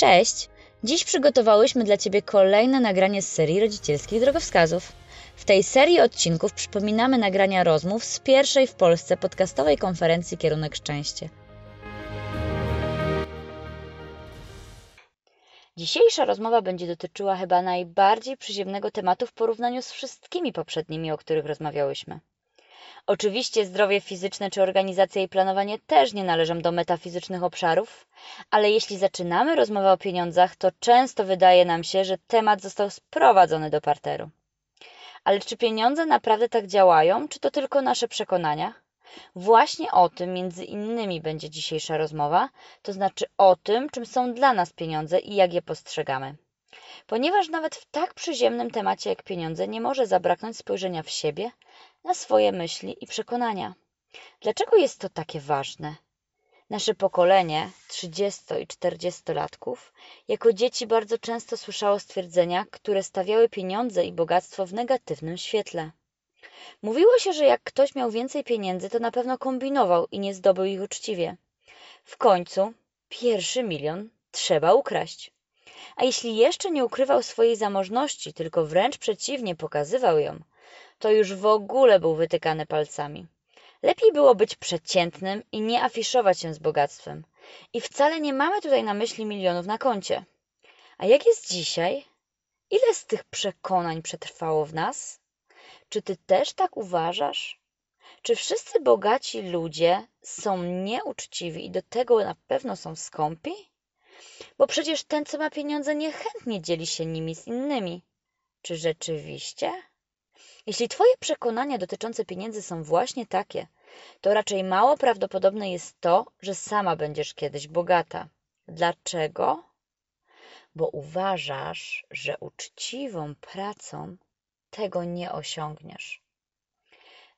Cześć! Dziś przygotowałyśmy dla Ciebie kolejne nagranie z serii rodzicielskich drogowskazów. W tej serii odcinków przypominamy nagrania rozmów z pierwszej w Polsce podcastowej konferencji Kierunek Szczęście. Dzisiejsza rozmowa będzie dotyczyła chyba najbardziej przyziemnego tematu w porównaniu z wszystkimi poprzednimi, o których rozmawiałyśmy. Oczywiście zdrowie fizyczne czy organizacja i planowanie też nie należą do metafizycznych obszarów, ale jeśli zaczynamy rozmowę o pieniądzach, to często wydaje nam się, że temat został sprowadzony do parteru. Ale czy pieniądze naprawdę tak działają, czy to tylko nasze przekonania? Właśnie o tym między innymi będzie dzisiejsza rozmowa, to znaczy o tym, czym są dla nas pieniądze i jak je postrzegamy. Ponieważ nawet w tak przyziemnym temacie jak pieniądze nie może zabraknąć spojrzenia w siebie, na swoje myśli i przekonania. Dlaczego jest to takie ważne? Nasze pokolenie 30 i 40-latków jako dzieci bardzo często słyszało stwierdzenia, które stawiały pieniądze i bogactwo w negatywnym świetle. Mówiło się, że jak ktoś miał więcej pieniędzy, to na pewno kombinował i nie zdobył ich uczciwie. W końcu pierwszy milion trzeba ukraść. A jeśli jeszcze nie ukrywał swojej zamożności, tylko wręcz przeciwnie pokazywał ją, to już w ogóle był wytykany palcami. Lepiej było być przeciętnym i nie afiszować się z bogactwem. I wcale nie mamy tutaj na myśli milionów na koncie. A jak jest dzisiaj? Ile z tych przekonań przetrwało w nas? Czy ty też tak uważasz? Czy wszyscy bogaci ludzie są nieuczciwi i do tego na pewno są skąpi? Bo przecież ten, co ma pieniądze, niechętnie dzieli się nimi z innymi. Czy rzeczywiście? Jeśli Twoje przekonania dotyczące pieniędzy są właśnie takie, to raczej mało prawdopodobne jest to, że sama będziesz kiedyś bogata. Dlaczego? Bo uważasz, że uczciwą pracą tego nie osiągniesz.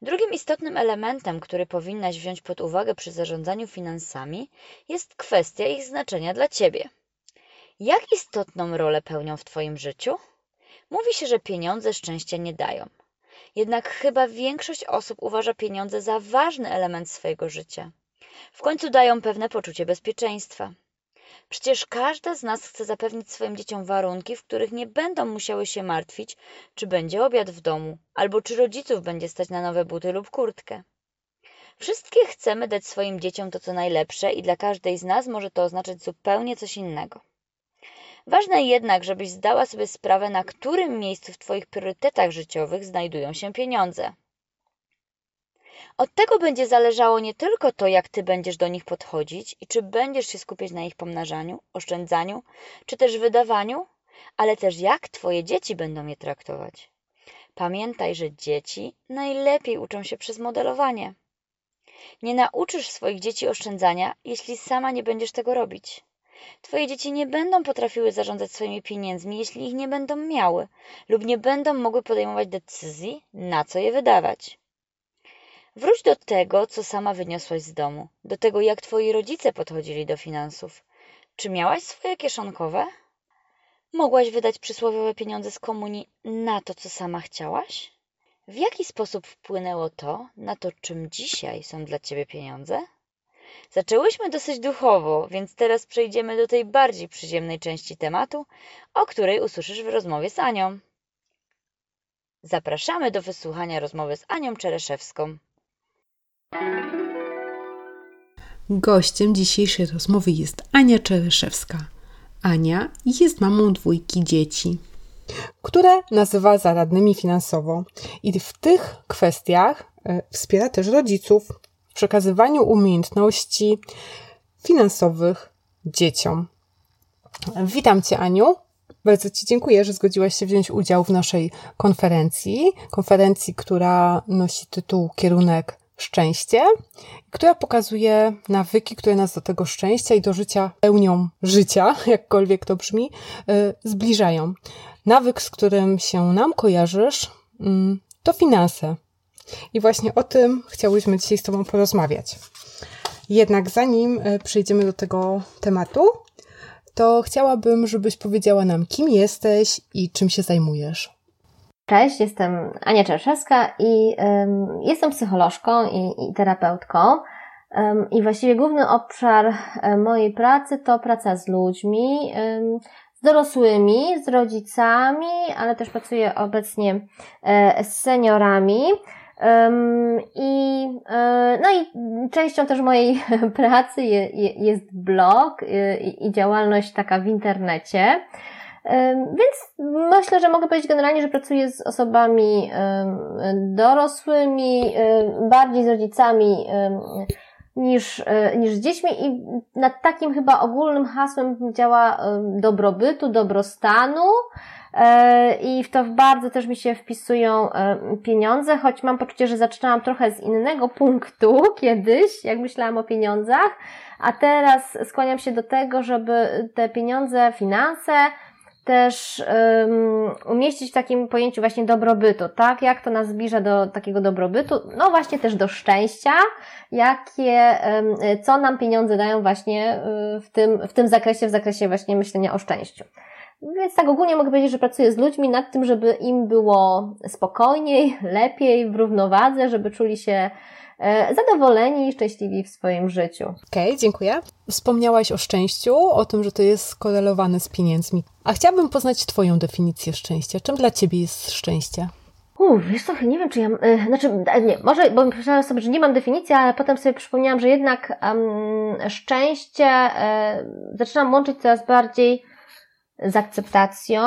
Drugim istotnym elementem, który powinnaś wziąć pod uwagę przy zarządzaniu finansami, jest kwestia ich znaczenia dla Ciebie. Jak istotną rolę pełnią w Twoim życiu? Mówi się, że pieniądze szczęścia nie dają. Jednak chyba większość osób uważa pieniądze za ważny element swojego życia. W końcu dają pewne poczucie bezpieczeństwa. Przecież każda z nas chce zapewnić swoim dzieciom warunki, w których nie będą musiały się martwić, czy będzie obiad w domu, albo czy rodziców będzie stać na nowe buty lub kurtkę. Wszystkie chcemy dać swoim dzieciom to, co najlepsze, i dla każdej z nas może to oznaczać zupełnie coś innego. Ważne jednak, żebyś zdała sobie sprawę, na którym miejscu w Twoich priorytetach życiowych znajdują się pieniądze. Od tego będzie zależało nie tylko to, jak Ty będziesz do nich podchodzić i czy będziesz się skupiać na ich pomnażaniu, oszczędzaniu, czy też wydawaniu, ale też jak Twoje dzieci będą je traktować. Pamiętaj, że dzieci najlepiej uczą się przez modelowanie. Nie nauczysz swoich dzieci oszczędzania, jeśli sama nie będziesz tego robić. Twoje dzieci nie będą potrafiły zarządzać swoimi pieniędzmi, jeśli ich nie będą miały lub nie będą mogły podejmować decyzji, na co je wydawać. Wróć do tego, co sama wyniosłaś z domu, do tego, jak twoi rodzice podchodzili do finansów. Czy miałaś swoje kieszonkowe? Mogłaś wydać przysłowiowe pieniądze z komunii na to, co sama chciałaś? W jaki sposób wpłynęło to na to, czym dzisiaj są dla ciebie pieniądze? Zaczęłyśmy dosyć duchowo, więc teraz przejdziemy do tej bardziej przyziemnej części tematu, o której usłyszysz w rozmowie z Anią. Zapraszamy do wysłuchania rozmowy z Anią Czereszewską. Gościem dzisiejszej rozmowy jest Ania Czereszewska. Ania jest mamą dwójki dzieci, które nazywa zaradnymi finansowo i w tych kwestiach e, wspiera też rodziców w przekazywaniu umiejętności finansowych dzieciom. Witam Cię, Aniu. Bardzo Ci dziękuję, że zgodziłaś się wziąć udział w naszej konferencji. Konferencji, która nosi tytuł Kierunek Szczęście, która pokazuje nawyki, które nas do tego szczęścia i do życia pełnią życia, jakkolwiek to brzmi, y, zbliżają. Nawyk, z którym się nam kojarzysz, mm, to finanse. I właśnie o tym chciałyśmy dzisiaj z Tobą porozmawiać. Jednak zanim e, przejdziemy do tego tematu, to chciałabym, żebyś powiedziała nam, kim jesteś i czym się zajmujesz. Cześć, jestem Ania Czerszewska i um, jestem psycholożką i, i terapeutką. I właściwie główny obszar mojej pracy to praca z ludźmi, z dorosłymi, z rodzicami, ale też pracuję obecnie z seniorami. I, e, no i częścią też mojej pracy jest blog i działalność taka w internecie. Więc myślę, że mogę powiedzieć generalnie, że pracuję z osobami dorosłymi, bardziej z rodzicami niż, e, niż z dziećmi i nad takim chyba ogólnym hasłem działa dobrobytu, dobrostanu, i w to bardzo też mi się wpisują e, pieniądze, choć mam poczucie, że zaczynałam trochę z innego punktu kiedyś, jak myślałam o pieniądzach, a teraz skłaniam się do tego, żeby te pieniądze, finanse też um, umieścić w takim pojęciu właśnie dobrobytu, tak? Jak to nas zbliża do takiego dobrobytu? No właśnie też do szczęścia, jakie, um, co nam pieniądze dają właśnie y, w tym, w tym zakresie, w zakresie właśnie myślenia o szczęściu. Więc tak ogólnie mogę powiedzieć, że pracuję z ludźmi nad tym, żeby im było spokojniej, lepiej, w równowadze, żeby czuli się e, zadowoleni i szczęśliwi w swoim życiu. Okej, okay, dziękuję. Wspomniałaś o szczęściu, o tym, że to jest skorelowane z pieniędzmi. A chciałabym poznać Twoją definicję szczęścia. Czym dla Ciebie jest szczęście? Uff, wiesz co, nie wiem, czy ja, e, znaczy, nie, może, bo myślałam sobie, że nie mam definicji, ale potem sobie przypomniałam, że jednak um, szczęście e, zaczynam łączyć coraz bardziej z akceptacją,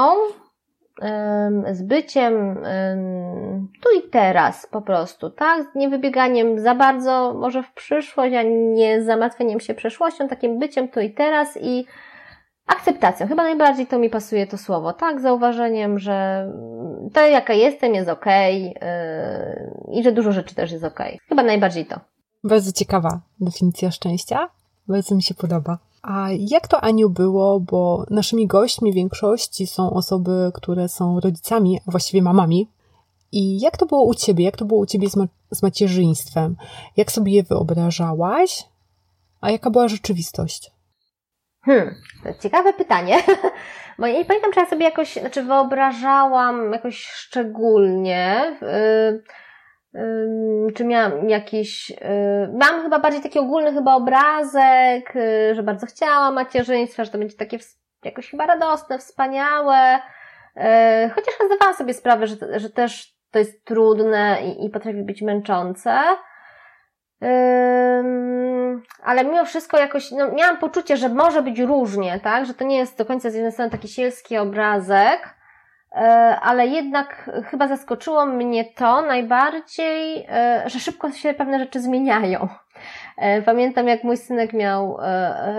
z byciem tu i teraz po prostu, tak? Z niewybieganiem za bardzo może w przyszłość, a nie zamartwieniem się przeszłością, takim byciem tu i teraz i akceptacją. Chyba najbardziej to mi pasuje to słowo, tak? Zauważeniem, że to jaka jestem jest ok yy, i że dużo rzeczy też jest ok. Chyba najbardziej to. Bardzo ciekawa definicja szczęścia. Bardzo mi się podoba. A jak to, Aniu, było, bo naszymi gośćmi w większości są osoby, które są rodzicami, a właściwie mamami. I jak to było u Ciebie? Jak to było u Ciebie z, ma z macierzyństwem? Jak sobie je wyobrażałaś? A jaka była rzeczywistość? Hmm, ciekawe pytanie. Bo ja nie pamiętam, czy ja sobie jakoś, znaczy wyobrażałam jakoś szczególnie. Yy, czy miałam jakiś, mam chyba bardziej taki ogólny chyba obrazek, y, że bardzo chciałam macierzyństwa, że to będzie takie jakoś chyba radosne, wspaniałe, y, chociaż zdawałam sobie sprawę, że, że też to jest trudne i, i potrafi być męczące. Ale mimo wszystko jakoś, no, miałam poczucie, że może być różnie, tak? Że to nie jest do końca z jednej strony taki sielski obrazek, ale jednak chyba zaskoczyło mnie to najbardziej, e, że szybko się pewne rzeczy zmieniają. E, pamiętam, jak mój synek miał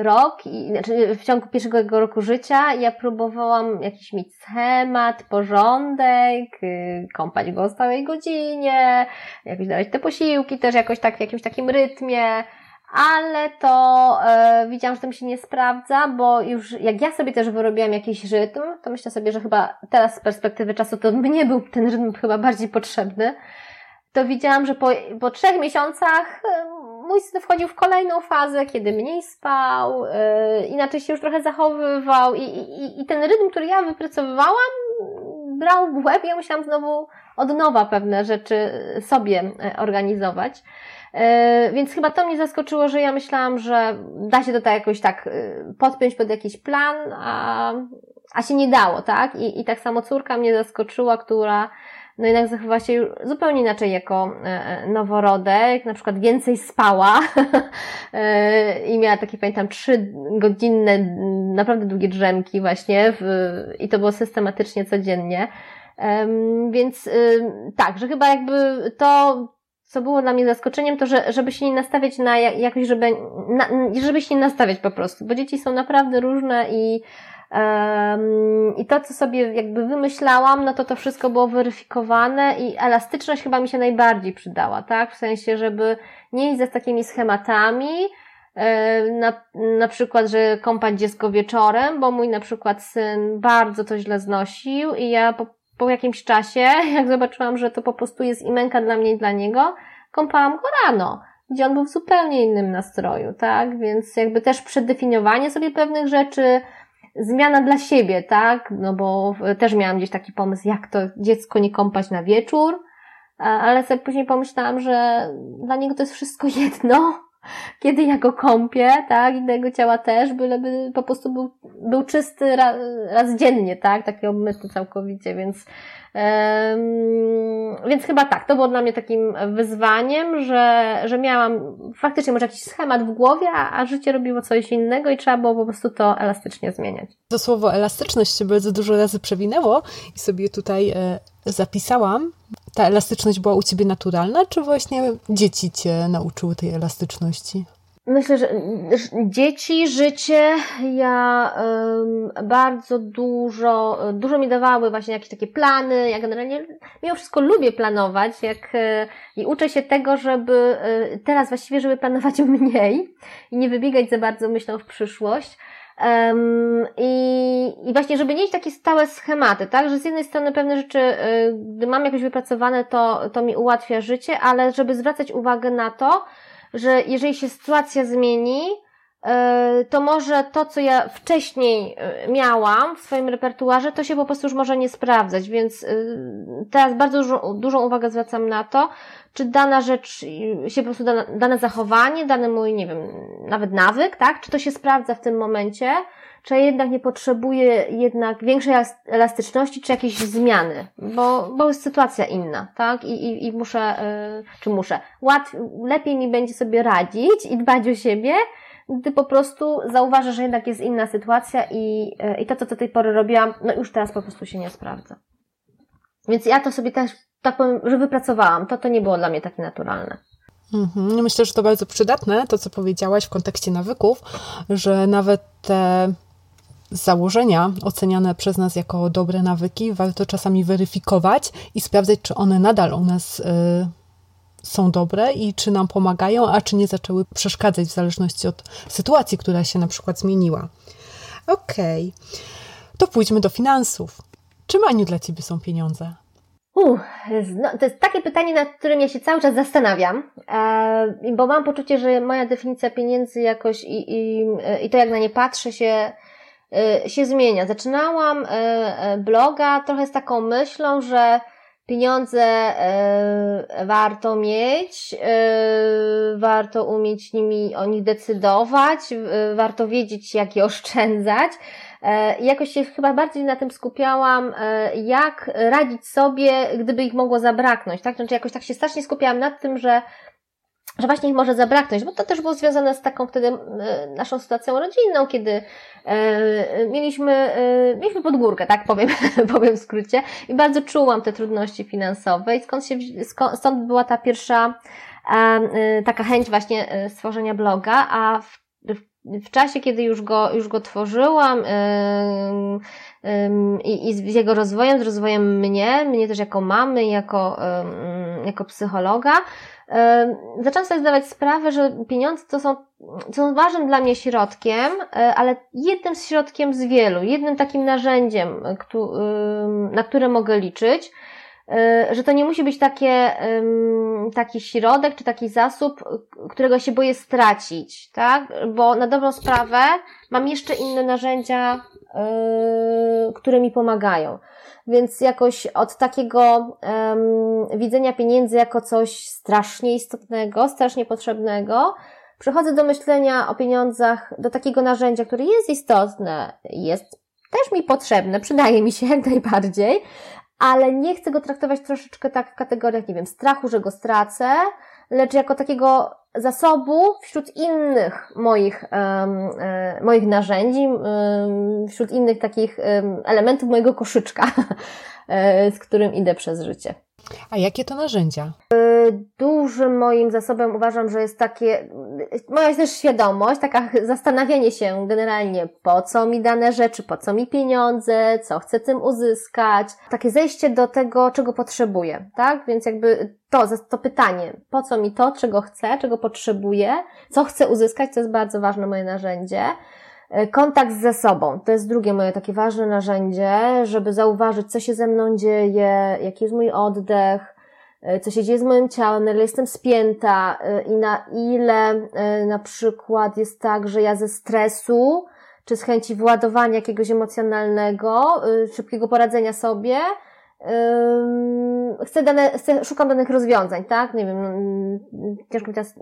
rok, i, znaczy w ciągu pierwszego jego roku życia, ja próbowałam jakiś mieć schemat, porządek, y, kąpać go o stałej godzinie, jakoś dawać te posiłki też jakoś tak w jakimś takim rytmie ale to e, widziałam, że to mi się nie sprawdza, bo już jak ja sobie też wyrobiłam jakiś rytm, to myślę sobie, że chyba teraz z perspektywy czasu to mnie był ten rytm chyba bardziej potrzebny. To widziałam, że po, po trzech miesiącach e, mój syn wchodził w kolejną fazę, kiedy mniej spał, e, inaczej się już trochę zachowywał i, i, i ten rytm, który ja wypracowywałam, brał w łeb ja musiałam znowu od nowa pewne rzeczy sobie e, organizować. E, więc chyba to mnie zaskoczyło, że ja myślałam, że da się to tak jakoś tak e, podpiąć pod jakiś plan, a, a się nie dało, tak? I, I tak samo córka mnie zaskoczyła, która no jednak zachowała się zupełnie inaczej jako e, noworodek, na przykład więcej spała i miała takie, pamiętam, trzy godzinne, naprawdę długie drzemki właśnie w, i to było systematycznie codziennie. Więc tak, że chyba jakby to co było dla mnie zaskoczeniem, to że, żeby się nie nastawiać na jakoś, żeby, na, żeby się nie nastawiać po prostu, bo dzieci są naprawdę różne i, i to, co sobie jakby wymyślałam, no to to wszystko było weryfikowane i elastyczność chyba mi się najbardziej przydała, tak? W sensie, żeby nie iść za takimi schematami, na, na przykład, że kąpać dziecko wieczorem, bo mój na przykład syn bardzo to źle znosił i ja po jakimś czasie, jak zobaczyłam, że to po prostu jest imenka dla mnie i dla niego, kąpałam go rano, gdzie on był w zupełnie innym nastroju, tak? Więc jakby też przedefiniowanie sobie pewnych rzeczy, zmiana dla siebie, tak? No bo też miałam gdzieś taki pomysł, jak to dziecko nie kąpać na wieczór, ale sobie później pomyślałam, że dla niego to jest wszystko jedno, kiedy ja go kąpię, tak, innego ciała też, byleby po prostu był, był czysty raz, raz dziennie, tak, taki obmyty całkowicie, więc więc chyba tak, to było dla mnie takim wyzwaniem, że, że miałam faktycznie może jakiś schemat w głowie, a, a życie robiło coś innego i trzeba było po prostu to elastycznie zmieniać. To słowo elastyczność się bardzo dużo razy przewinęło i sobie tutaj e, zapisałam. Ta elastyczność była u Ciebie naturalna, czy właśnie dzieci Cię nauczyły tej elastyczności? Myślę, że dzieci, życie, ja bardzo dużo, dużo mi dawały właśnie jakieś takie plany. Ja generalnie mimo wszystko lubię planować jak, e, i uczę się tego, żeby e, teraz właściwie, żeby planować mniej i nie wybiegać za bardzo myślą w przyszłość. Um, i, I właśnie, żeby mieć takie stałe schematy, tak, że z jednej strony pewne rzeczy, y, gdy mam jakoś wypracowane, to, to mi ułatwia życie, ale żeby zwracać uwagę na to, że jeżeli się sytuacja zmieni, to może to, co ja wcześniej e, miałam w swoim repertuarze, to się po prostu już może nie sprawdzać, więc e, teraz bardzo dużą, uwagę zwracam na to, czy dana rzecz się po prostu, dane, zachowanie, dany mój, nie wiem, nawet nawyk, tak, czy to się sprawdza w tym momencie, czy ja jednak nie potrzebuję jednak większej elastyczności, czy jakiejś zmiany, bo, bo jest sytuacja inna, tak? I, i, i muszę, czy muszę, łatwiej, lepiej mi będzie sobie radzić i dbać o siebie, gdy po prostu zauważę, że jednak jest inna sytuacja i, yy, i to, co do tej pory robiłam, no już teraz po prostu się nie sprawdza. Więc ja to sobie też, tak powiem, że wypracowałam. To, to nie było dla mnie takie naturalne. Mhm. Myślę, że to bardzo przydatne, to co powiedziałaś w kontekście nawyków, że nawet te założenia oceniane przez nas jako dobre nawyki, warto czasami weryfikować i sprawdzać, czy one nadal u nas y, są dobre i czy nam pomagają, a czy nie zaczęły przeszkadzać w zależności od sytuacji, która się na przykład zmieniła. Okej, okay. to pójdźmy do finansów. Czym, Aniu, dla Ciebie są pieniądze? Uh, no, to jest takie pytanie, nad którym ja się cały czas zastanawiam, e, bo mam poczucie, że moja definicja pieniędzy jakoś i, i, i to, jak na nie patrzę, się Y, się zmienia. Zaczynałam bloga trochę z taką myślą, że pieniądze warto mieć, warto umieć nimi o nich decydować, warto wiedzieć, jak je oszczędzać. I jakoś się chyba bardziej na tym skupiałam, jak radzić sobie, gdyby ich mogło zabraknąć, tak? Znaczy jakoś tak się strasznie skupiałam nad tym, że że właśnie ich może zabraknąć, bo to też było związane z taką wtedy e, naszą sytuacją rodzinną, kiedy e, mieliśmy, e, mieliśmy podgórkę, tak powiem, powiem w skrócie, i bardzo czułam te trudności finansowe i skąd się, skąd, stąd była ta pierwsza taka chęć właśnie stworzenia bloga, a w, w, czasie, kiedy już go, już go tworzyłam i, i z jego rozwojem, z rozwojem mnie, mnie też jako mamy, jako, jako psychologa, zaczęłam sobie zdawać sprawę, że pieniądze to są, to są ważnym dla mnie środkiem, e, ale jednym z środkiem z wielu, jednym takim narzędziem, na które mogę liczyć, e, że to nie musi być takie, taki środek czy taki zasób, którego się boję stracić, tak? Bo na dobrą sprawę mam jeszcze inne narzędzia, e, które mi pomagają. Więc jakoś od takiego um, widzenia pieniędzy jako coś strasznie istotnego, strasznie potrzebnego, przechodzę do myślenia o pieniądzach, do takiego narzędzia, które jest istotne, jest też mi potrzebne, przydaje mi się jak najbardziej, ale nie chcę go traktować troszeczkę tak w kategoriach, nie wiem, strachu, że go stracę, lecz jako takiego zasobu wśród innych moich, um, moich narzędzi, wśród innych takich elementów mojego koszyczka, e, z którym idę przez życie. A jakie to narzędzia? Dużym moim zasobem uważam, że jest takie, moja jest też świadomość, taka zastanawianie się generalnie, po co mi dane rzeczy, po co mi pieniądze, co chcę tym uzyskać, takie zejście do tego, czego potrzebuję, tak? Więc jakby to, to pytanie, po co mi to, czego chcę, czego potrzebuję, co chcę uzyskać, to jest bardzo ważne moje narzędzie. E, kontakt ze sobą. To jest drugie moje takie ważne narzędzie, żeby zauważyć, co się ze mną dzieje, jaki jest mój oddech, e, co się dzieje z moim ciałem, na ile jestem spięta e, i na ile na przykład jest tak, że ja ze stresu, czy z chęci wyładowania jakiegoś emocjonalnego, szybkiego poradzenia sobie, chcę dane, chcę, szukam danych rozwiązań, tak? Nie wiem, no, ciężko mi teraz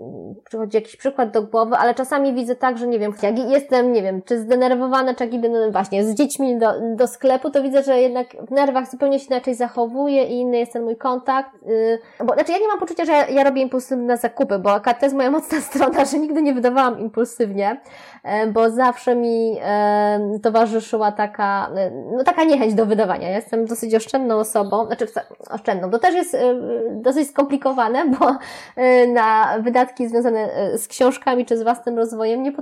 przychodzi jakiś przykład do głowy, ale czasami widzę tak, że nie wiem, jak jestem, nie wiem, czy zdenerwowana, czy jak idę no właśnie z dziećmi do, do sklepu, to widzę, że jednak w nerwach zupełnie się inaczej zachowuję i inny jest ten mój kontakt. Yy, bo, znaczy ja nie mam poczucia, że ja, ja robię impulsywne zakupy, bo to jest moja mocna strona, że nigdy nie wydawałam impulsywnie, yy, bo zawsze mi yy, towarzyszyła taka, yy, no taka niechęć do wydawania. Ja jestem dosyć oszczędną osobą, znaczy oszczędną. To też jest y, dosyć skomplikowane, bo y, na wydatki związane y, z książkami czy z własnym rozwojem nie,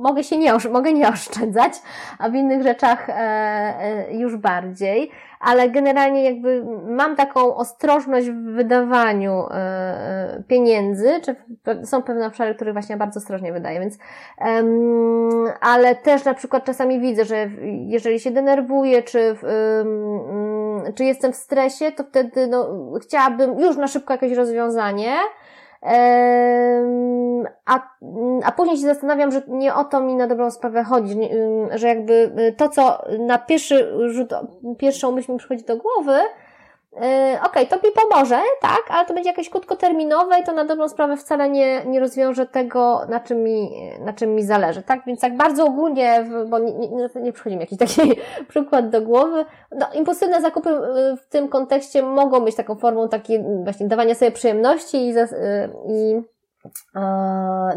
mogę się nie, mogę nie oszczędzać, a w innych rzeczach e, e, już bardziej ale generalnie jakby mam taką ostrożność w wydawaniu e, e, pieniędzy, czy są pewne obszary, które właśnie bardzo ostrożnie wydaję, więc ale też na przykład czasami widzę, że jeżeli się denerwuję, czy, czy jestem w stresie, to wtedy no, chciałabym już na szybko jakieś rozwiązanie, a, a później się zastanawiam, że nie o to mi na dobrą sprawę chodzi, że jakby y, to, co na pierwszy rzut, pierwszą myśl mi przychodzi do głowy, okej, okay, to mi pomoże, tak, ale to będzie jakieś krótkoterminowe i to na dobrą sprawę wcale nie, nie rozwiąże tego, na czym, mi, na czym mi zależy, tak? Więc tak bardzo ogólnie, bo nie, nie, nie przychodzi mi jakiś taki przykład do głowy. No, impulsywne zakupy yy, w tym kontekście mogą być taką formą takiej właśnie dawania sobie przyjemności i, yy,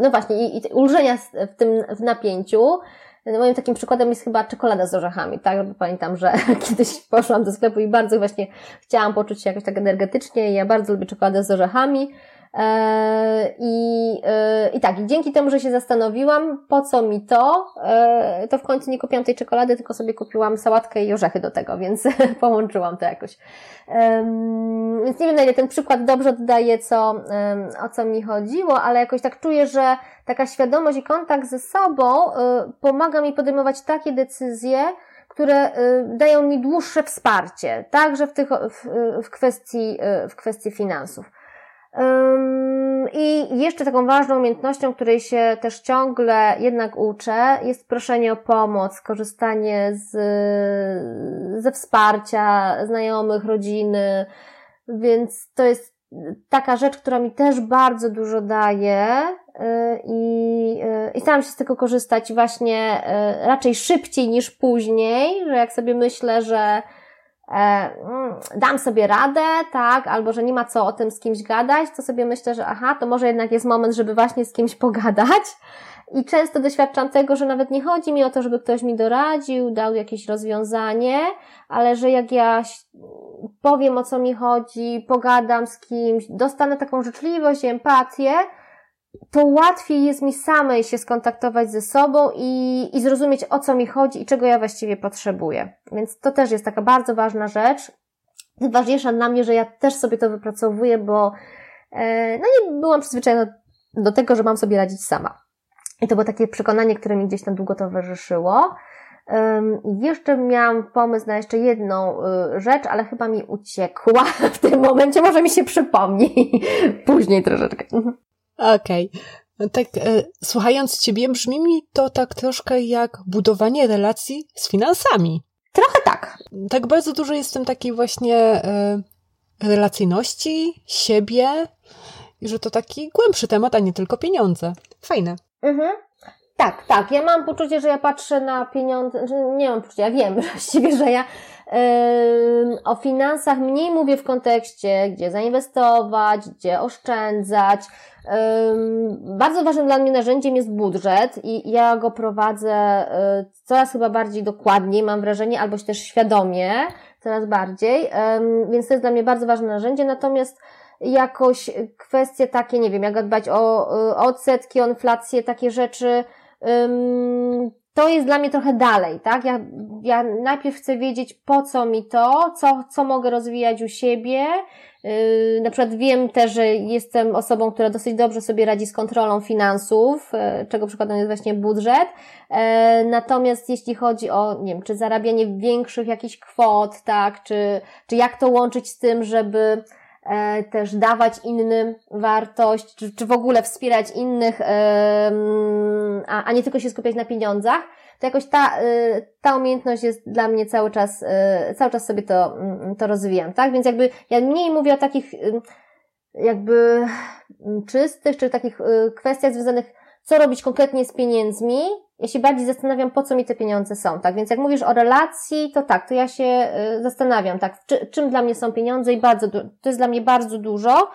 no właśnie, i, i ulżenia w tym w napięciu. Moim takim przykładem jest chyba czekolada z orzechami, tak? Pamiętam, że kiedyś poszłam do sklepu i bardzo właśnie chciałam poczuć się jakoś tak energetycznie ja bardzo lubię czekoladę z orzechami. E, I, e, I tak, i dzięki temu, że się zastanowiłam, po co mi to, e, to w końcu nie kupiłam tej czekolady, tylko sobie kupiłam sałatkę i orzechy do tego, więc połączyłam to jakoś. Więc nie wiem, na ile ten przykład dobrze oddaje, co, o co mi chodziło, ale jakoś tak czuję, że taka świadomość i kontakt ze sobą pomaga mi podejmować takie decyzje, które dają mi dłuższe wsparcie, także w, tych, w, w, kwestii, w kwestii finansów. I jeszcze taką ważną umiejętnością, której się też ciągle jednak uczę, jest proszenie o pomoc, korzystanie z, ze wsparcia znajomych, rodziny, więc to jest taka rzecz, która mi też bardzo dużo daje y, i, y, i staram się z tego korzystać właśnie y, raczej szybciej niż później, że jak sobie myślę, że dam sobie radę, tak, albo że nie ma co o tym z kimś gadać, to sobie myślę, że aha, to może jednak jest moment, żeby właśnie z kimś pogadać. I często doświadczam tego, że nawet nie chodzi mi o to, żeby ktoś mi doradził, dał jakieś rozwiązanie, ale że jak ja powiem o co mi chodzi, pogadam z kimś, dostanę taką życzliwość, empatię, to łatwiej jest mi samej się skontaktować ze sobą i, i zrozumieć, o co mi chodzi i czego ja właściwie potrzebuję. Więc to też jest taka bardzo ważna rzecz. Ważniejsza dla mnie, że ja też sobie to wypracowuję, bo e, no nie byłam przyzwyczajona do tego, że mam sobie radzić sama. I to było takie przekonanie, które mi gdzieś tam długo towarzyszyło. Um, jeszcze miałam pomysł na jeszcze jedną y, rzecz, ale chyba mi uciekła w tym momencie. Może mi się przypomni później troszeczkę. Okej. Okay. Tak, e, słuchając Ciebie, brzmi mi to tak troszkę jak budowanie relacji z finansami. Trochę tak. Tak bardzo dużo jest w tym takiej właśnie e, relacyjności, siebie i że to taki głębszy temat, a nie tylko pieniądze. Fajne. Mhm. Tak, tak. Ja mam poczucie, że ja patrzę na pieniądze, nie mam poczucia, ja wiem właściwie, że ja o finansach mniej mówię w kontekście, gdzie zainwestować, gdzie oszczędzać. Bardzo ważnym dla mnie narzędziem jest budżet i ja go prowadzę yy, coraz chyba bardziej dokładniej, mam wrażenie, albo też świadomie, coraz bardziej, więc to jest dla mnie bardzo ważne narzędzie, natomiast jakoś kwestie takie, nie wiem, jak dbać o, o odsetki, o inflację, takie rzeczy, to jest dla mnie trochę dalej, tak? Ja, ja najpierw chcę wiedzieć, po co mi to, co, co mogę rozwijać u siebie. Yy, na przykład wiem też, że jestem osobą, która dosyć dobrze sobie radzi z kontrolą finansów, yy, czego przykładem jest właśnie budżet. Yy, natomiast jeśli chodzi o, nie wiem, czy zarabianie większych jakichś kwot, tak, czy, czy jak to łączyć z tym, żeby też dawać innym wartość, czy, czy w ogóle wspierać innych, a, a nie tylko się skupiać na pieniądzach, to jakoś ta, ta umiejętność jest dla mnie cały czas, cały czas sobie to, mm, to rozwijam, tak? Więc jakby ja mniej mówię o takich jakby czystych, czy takich kwestiach związanych co robić konkretnie z pieniędzmi, ja się bardziej zastanawiam, po co mi te pieniądze są, tak? Więc jak mówisz o relacji, to tak, to ja się y, zastanawiam, tak, czy, czym dla mnie są pieniądze i bardzo, to jest dla mnie bardzo dużo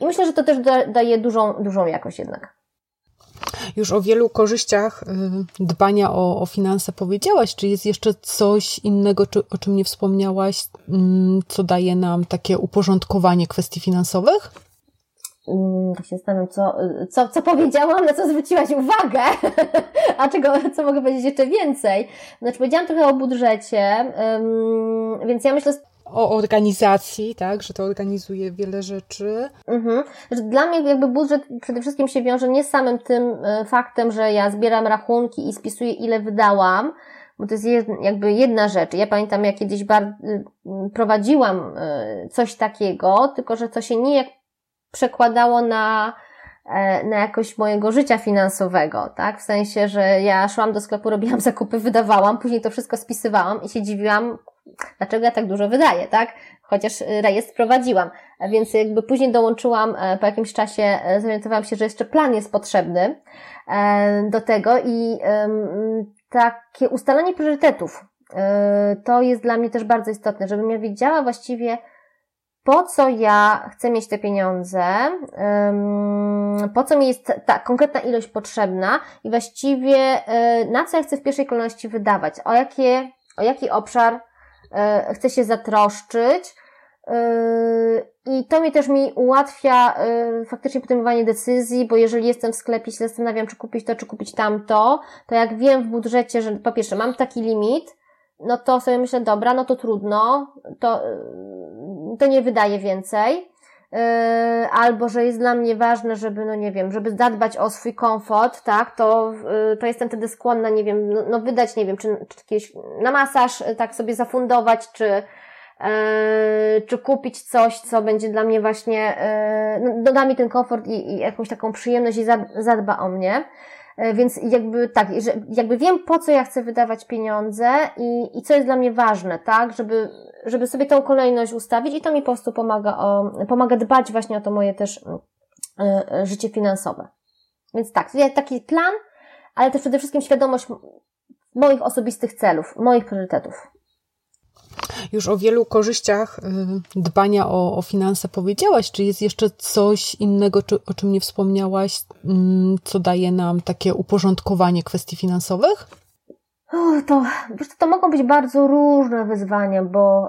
i myślę, że to też da, daje dużą, dużą jakość jednak. Już o wielu korzyściach y, dbania o, o finanse powiedziałaś. Czy jest jeszcze coś innego, czy, o czym nie wspomniałaś, mm, co daje nam takie uporządkowanie kwestii finansowych? Mm, tak się zastanawiam, co, co, co powiedziałam, na co zwróciłaś uwagę, a czego, co mogę powiedzieć jeszcze więcej. Znaczy, powiedziałam trochę o budżecie, więc ja myślę, o organizacji, tak, że to organizuje wiele rzeczy. Mhm. Dla mnie jakby budżet przede wszystkim się wiąże nie z samym tym e, faktem, że ja zbieram rachunki i spisuję ile wydałam, bo to jest jakby jedna rzecz. Ja pamiętam, jak kiedyś bar- y, prowadziłam e, coś takiego, tylko że to się nie jak przekładało na, e, na jakość mojego życia finansowego, tak? W sensie, że ja szłam do sklepu, robiłam zakupy, wydawałam, później to wszystko spisywałam i się dziwiłam, dlaczego ja tak dużo wydaję, tak? Chociaż rejestr prowadziłam. Więc jakby później dołączyłam, e, po jakimś czasie e, zorientowałam się, że jeszcze plan jest potrzebny do tego i takie ustalanie priorytetów to jest dla mnie też bardzo istotne, żebym ja wiedziała właściwie, po co ja chcę mieć te pieniądze, po co mi jest ta konkretna ilość potrzebna? I właściwie e, na co ja chcę w pierwszej kolejności wydawać, o, jakie, o jaki obszar e, chcę się zatroszczyć. E, I to mi też mi ułatwia faktycznie podejmowanie decyzji, bo jeżeli jestem w sklepie, się zastanawiam, czy kupić to, czy kupić tamto, to jak wiem w budżecie, że po pierwsze mam taki limit, no to sobie myślę, dobra, no to trudno, to to nie wydaje więcej. Yy, albo że jest dla mnie ważne, żeby, no nie wiem, żeby zadbać o swój komfort, tak, to, yy, to jestem wtedy skłonna, nie wiem, no, no wydać, nie wiem, czy, czy jakieś na masaż yy, tak sobie zafundować, czy, czy kupić coś, co będzie dla mnie właśnie, no, doda mi ten komfort i, i jakąś taką przyjemność i zadba o mnie. Więc jakby tak, jakby wiem po co ja chcę wydawać pieniądze i, i co jest dla mnie ważne, tak, żeby żeby sobie tą kolejność ustawić i to mi po prostu pomaga, o, pomaga dbać właśnie o to moje też y, życie finansowe. Więc tak, taki plan, ale też przede wszystkim świadomość moich osobistych celów, moich priorytetów. Już o wielu korzyściach y, dbania o, o finanse powiedziałaś. Czy jest jeszcze coś innego, czy, o czym nie wspomniałaś, mm, co daje nam takie uporządkowanie kwestii finansowych? to, to mogą być bardzo różne wyzwania, bo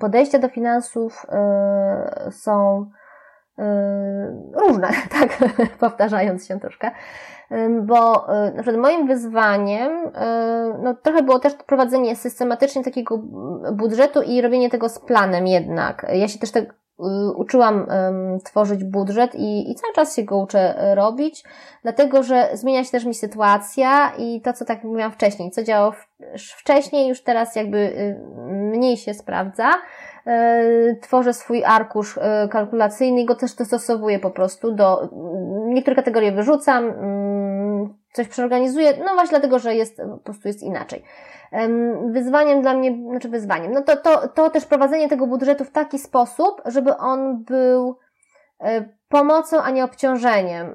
podejścia do finansów um, są różne, tak, powtarzając się troszkę, bo na przykład moim wyzwaniem no, trochę było też prowadzenie systematycznie takiego budżetu i robienie tego z planem jednak. Ja się też tak Y, uczyłam tworzyć budżet i, i cały czas się go uczę robić, dlatego że zmienia się też mi sytuacja i to, co tak mówiłam wcześniej, co działało wcześniej, już teraz jakby y, mniej się sprawdza. E, tworzę swój arkusz e, kalkulacyjny i go też dostosowuję po prostu do, niektóre kategorie wyrzucam, mm, coś przeorganizuję, no właśnie dlatego, że jest, po prostu jest inaczej. Wyzwaniem dla mnie, znaczy wyzwaniem, no to, to, to też prowadzenie tego budżetu w taki sposób, żeby on był e, pomocą, a nie obciążeniem.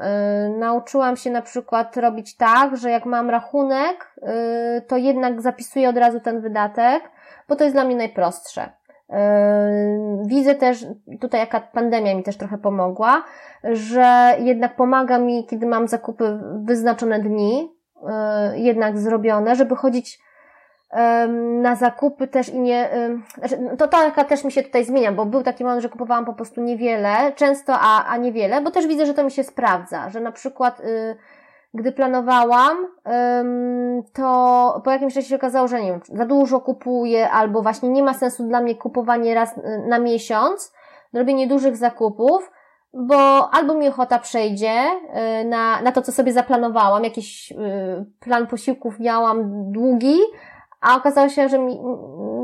Nauczyłam się na przykład robić tak, że jak mam rachunek, to jednak zapisuję od razu ten wydatek, bo to jest dla mnie najprostsze. Widzę też, tutaj jaka pandemia mi też trochę pomogła, że jednak pomaga mi, kiedy mam zakupy wyznaczone dni, jednak zrobione, żeby chodzić na zakupy też i nie, znaczy, no to taka też mi się tutaj zmienia, bo był taki moment, że kupowałam po prostu niewiele, często, a, a niewiele, bo też widzę, że to mi się sprawdza, że na przykład y, gdy planowałam, to po jakimś czasie się okazało, że nie wiem, za dużo kupuję, albo właśnie nie ma sensu dla mnie kupowanie raz y, na miesiąc, robienie dużych zakupów, bo albo mi ochota przejdzie y, na, na to, co sobie zaplanowałam, jakiś plan posiłków miałam długi, a okazało się, że mi,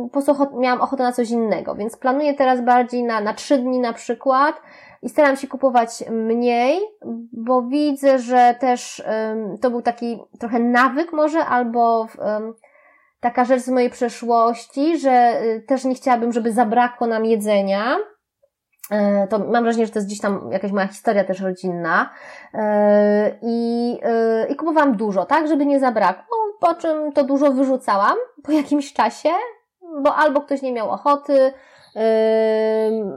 po prostu miałam ochotę na coś innego, więc planuję teraz bardziej na, na trzy dni na przykład i staram się kupować mniej, bo widzę, że też um, to był taki trochę nawyk może, albo um, taka rzecz z mojej przeszłości, że y, też nie chciałabym, żeby zabrakło nam jedzenia, E, to mam wrażenie, że to jest gdzieś tam jakaś moja historia też rodzinna. E, I, e, i kupowałam dużo, tak, żeby nie zabrakło, po czym to dużo wyrzucałam po jakimś czasie, bo albo ktoś nie miał ochoty,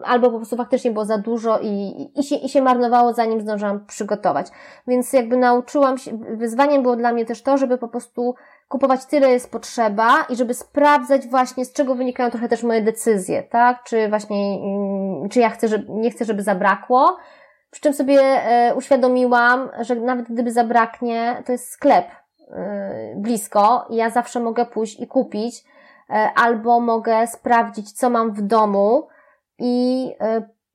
albo po prostu faktycznie było za dużo i, i, się, i się marnowało, zanim zdążyłam przygotować. Więc jakby nauczyłam się, wyzwaniem było dla mnie też to, żeby po prostu kupować tyle jest potrzeba i żeby sprawdzać właśnie z czego wynikają trochę też moje decyzje, tak? Czy właśnie, mm, czy ja chcę, żeby, nie chcę, żeby zabrakło. Przy czym sobie e, uświadomiłam, że nawet gdyby zabraknie, to jest sklep e, blisko i ja zawsze mogę pójść i kupić, albo mogę sprawdzić, co mam w domu i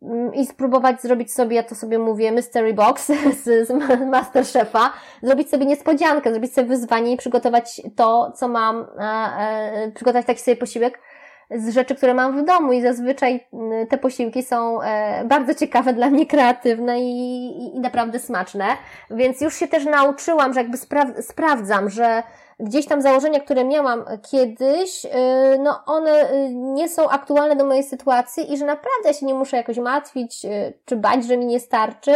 Mm, i spróbować zrobić sobie, ja to sobie mówię, mystery box z, z Masterchefa, zrobić sobie niespodziankę, zrobić sobie wyzwanie i przygotować to, co mam, e, e, przygotować taki sobie posiłek z rzeczy, które mam w domu. I zazwyczaj mm, te posiłki są e, bardzo ciekawe dla mnie, kreatywne i, i, i naprawdę smaczne, więc już się też nauczyłam, że jakby spra sprawdzam, że gdzieś tam założenia, które miałam kiedyś, y, no one y, nie są aktualne do mojej sytuacji i że naprawdę się nie muszę jakoś martwić czy bać, że mi nie starczy,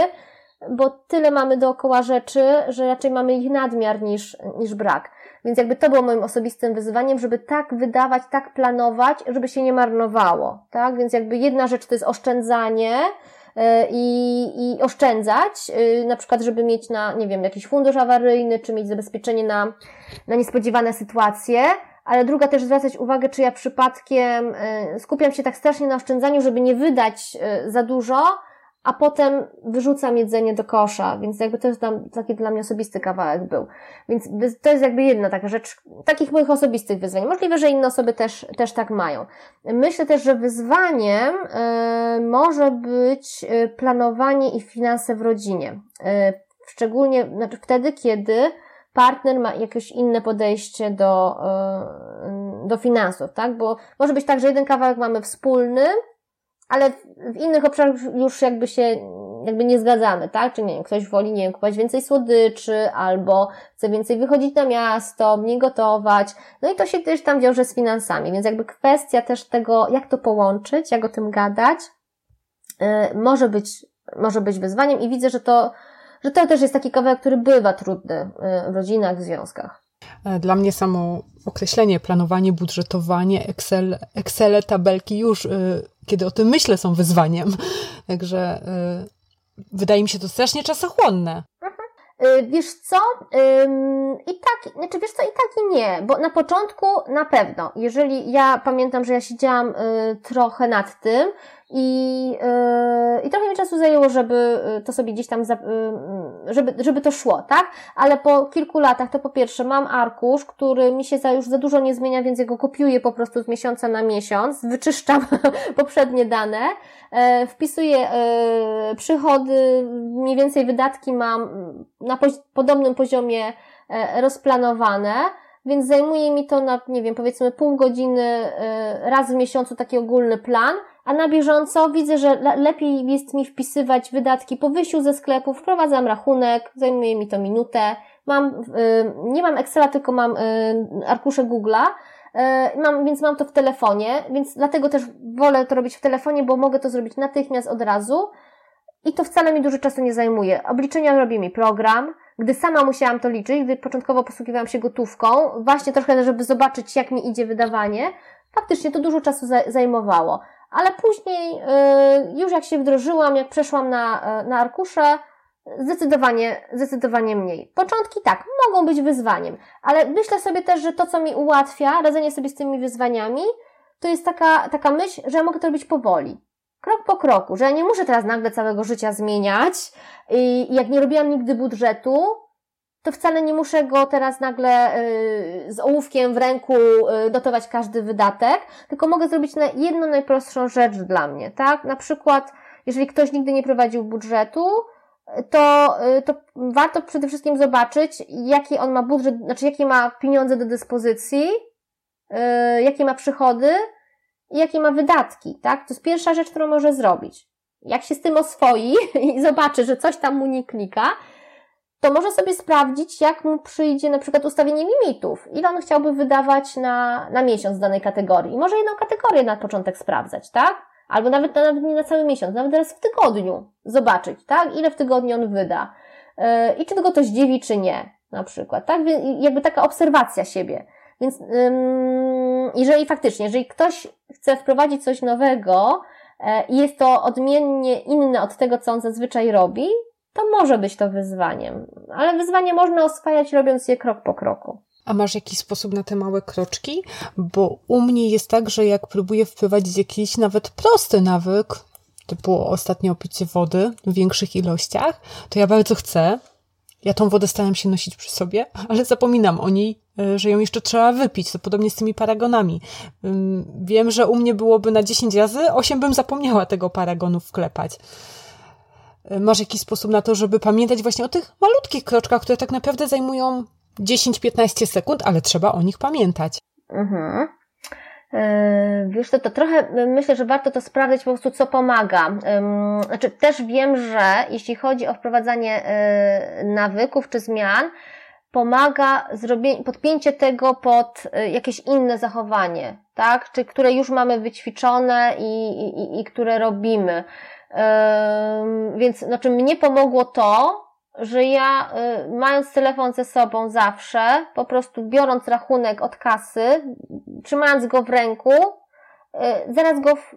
bo tyle mamy dookoła rzeczy, że raczej mamy ich nadmiar niż, niż brak. Więc jakby to było moim osobistym wyzwaniem, żeby tak wydawać, tak planować, żeby się nie marnowało, tak? Więc jakby jedna rzecz to jest oszczędzanie, E, i, i oszczędzać, e, na przykład, żeby mieć na, nie wiem, jakiś fundusz awaryjny, czy mieć zabezpieczenie na, na niespodziewane sytuacje, ale druga też zwracać uwagę, czy ja przypadkiem e, skupiam się tak strasznie na oszczędzaniu, żeby nie wydać za dużo, a potem wyrzucam jedzenie do kosza, więc jakby to jest tam taki dla mnie osobisty kawałek był. Więc to jest jakby jedna taka rzecz, takich moich osobistych wyzwań. Możliwe, że inne osoby też, też tak mają. Myślę też, że wyzwaniem y, może być e, planowanie i finanse w rodzinie. Y, szczególnie znaczy wtedy, kiedy partner ma jakieś inne podejście do, y, do finansów, tak? Bo może być tak, że jeden kawałek mamy wspólny, ale w innych obszarach już jakby się jakby nie zgadzamy, tak? Czy nie wiem, ktoś woli, nie wiem, kupować więcej słodyczy, albo chce więcej wychodzić na miasto, mniej gotować. No i to się też tam wiąże z finansami, więc jakby kwestia też tego, jak to połączyć, jak o tym gadać, yy, może być, może być wyzwaniem i widzę, że to, że to też jest taki kawałek, który bywa trudny yy, w rodzinach, w związkach. E, dla mnie samo określenie, planowanie, budżetowanie, Excel, Excel, tabelki już, y, kiedy o tym myślę, są wyzwaniem. Także y, wydaje mi się to strasznie czasochłonne. Wiesz co? I tak, znaczy wiesz co, i tak i nie, bo na początku na pewno, jeżeli ja pamiętam, że ja siedziałam trochę nad tym i, yy, I trochę mi czasu zajęło, żeby y, to sobie gdzieś tam, yy, żeby, żeby to szło, tak? Ale po kilku latach to po pierwsze mam arkusz, który mi się za, już za dużo nie zmienia, więc jego kopiuję po prostu z miesiąca na miesiąc, wyczyszczam poprzednie dane, wpisuję przychody, mniej więcej wydatki mam na podobnym poziomie rozplanowane, więc zajmuje mi to na, nie wiem, powiedzmy pół godziny raz w miesiącu taki ogólny plan, a na bieżąco widzę, że lepiej jest mi wpisywać wydatki po wyjściu ze sklepu, wprowadzam rachunek, zajmuje mi to minutę, mam, y, nie mam Excela, tylko mam y, arkusze Google'a, y, mam, więc mam to w telefonie, więc dlatego też wolę to robić w telefonie, bo mogę to zrobić natychmiast od razu. I to wcale mi dużo czasu nie zajmuje. Obliczenia robi mi program, gdy sama musiałam to liczyć, gdy początkowo posługiwałam się gotówką, właśnie trochę, żeby zobaczyć, jak mi idzie wydawanie, faktycznie to dużo czasu zajmowało ale później y, już jak się wdrożyłam, jak przeszłam na, y, na arkusze, zdecydowanie, zdecydowanie mniej. Początki tak, mogą być wyzwaniem, ale myślę sobie też, że to, co mi ułatwia radzenie sobie z tymi wyzwaniami, to jest taka, taka myśl, że ja mogę to robić powoli. Krok po kroku, że ja nie muszę teraz nagle całego życia zmieniać i jak nie robiłam nigdy budżetu, to wcale nie muszę go teraz nagle y, z ołówkiem w ręku y, dotować każdy wydatek, tylko mogę zrobić na jedną najprostszą rzecz dla mnie, tak? Na przykład, jeżeli ktoś nigdy nie prowadził budżetu, to, y, to warto przede wszystkim zobaczyć, jaki on ma budżet, znaczy jakie ma pieniądze do dyspozycji, jakie ma przychody i jakie ma wydatki, tak? To jest pierwsza rzecz, którą może zrobić. Jak się z tym oswoi i zobaczy, że coś tam mu nie klika, to może sobie sprawdzić, jak mu przyjdzie na przykład ustawienie limitów. Ile on chciałby wydawać na, na miesiąc danej kategorii. I może jedną kategorię na początek sprawdzać, tak? Albo nawet, nawet nie na cały miesiąc, nawet teraz w tygodniu zobaczyć, tak? Ile w tygodniu on wyda. Yy, I czy tego to zdziwi, czy nie, na przykład, tak? Jakby taka obserwacja siebie. Więc yy, jeżeli faktycznie, jeżeli ktoś chce wprowadzić coś nowego yy, i jest to odmiennie inne od tego, co on zazwyczaj robi, to może być to wyzwaniem. Ale wyzwanie można oswajać, robiąc je krok po kroku. A masz jakiś sposób na te małe kroczki? Bo u mnie jest tak, że jak próbuję wprowadzić jakiś nawet prosty nawyk, typu ostatnio picie wody w większych ilościach, to ja bardzo chcę. Ja tą wodę staram się nosić przy sobie, ale zapominam o niej, e, że ją jeszcze trzeba wypić. To podobnie z tymi paragonami. Wiem, że u mnie byłoby na 10 razy, 8 bym zapomniała tego paragonu wklepać. E, masz jakiś sposób na to, żeby pamiętać właśnie o tych malutkich kroczkach, które tak naprawdę zajmują 10-15 sekund, ale trzeba o nich pamiętać. Mhm. E, wiesz, to, to trochę myślę, że warto to sprawdzić po prostu, co pomaga. Znaczy, też wiem, że jeśli chodzi o wprowadzanie e, nawyków czy zmian, pomaga podpięcie tego pod jakieś inne zachowanie, tak? Czy które już mamy wyćwiczone i, i, i które robimy. Więc znaczy mnie pomogło to, że ja y, mając telefon ze sobą zawsze, po prostu biorąc rachunek od kasy, trzymając go w ręku, y, zaraz go w,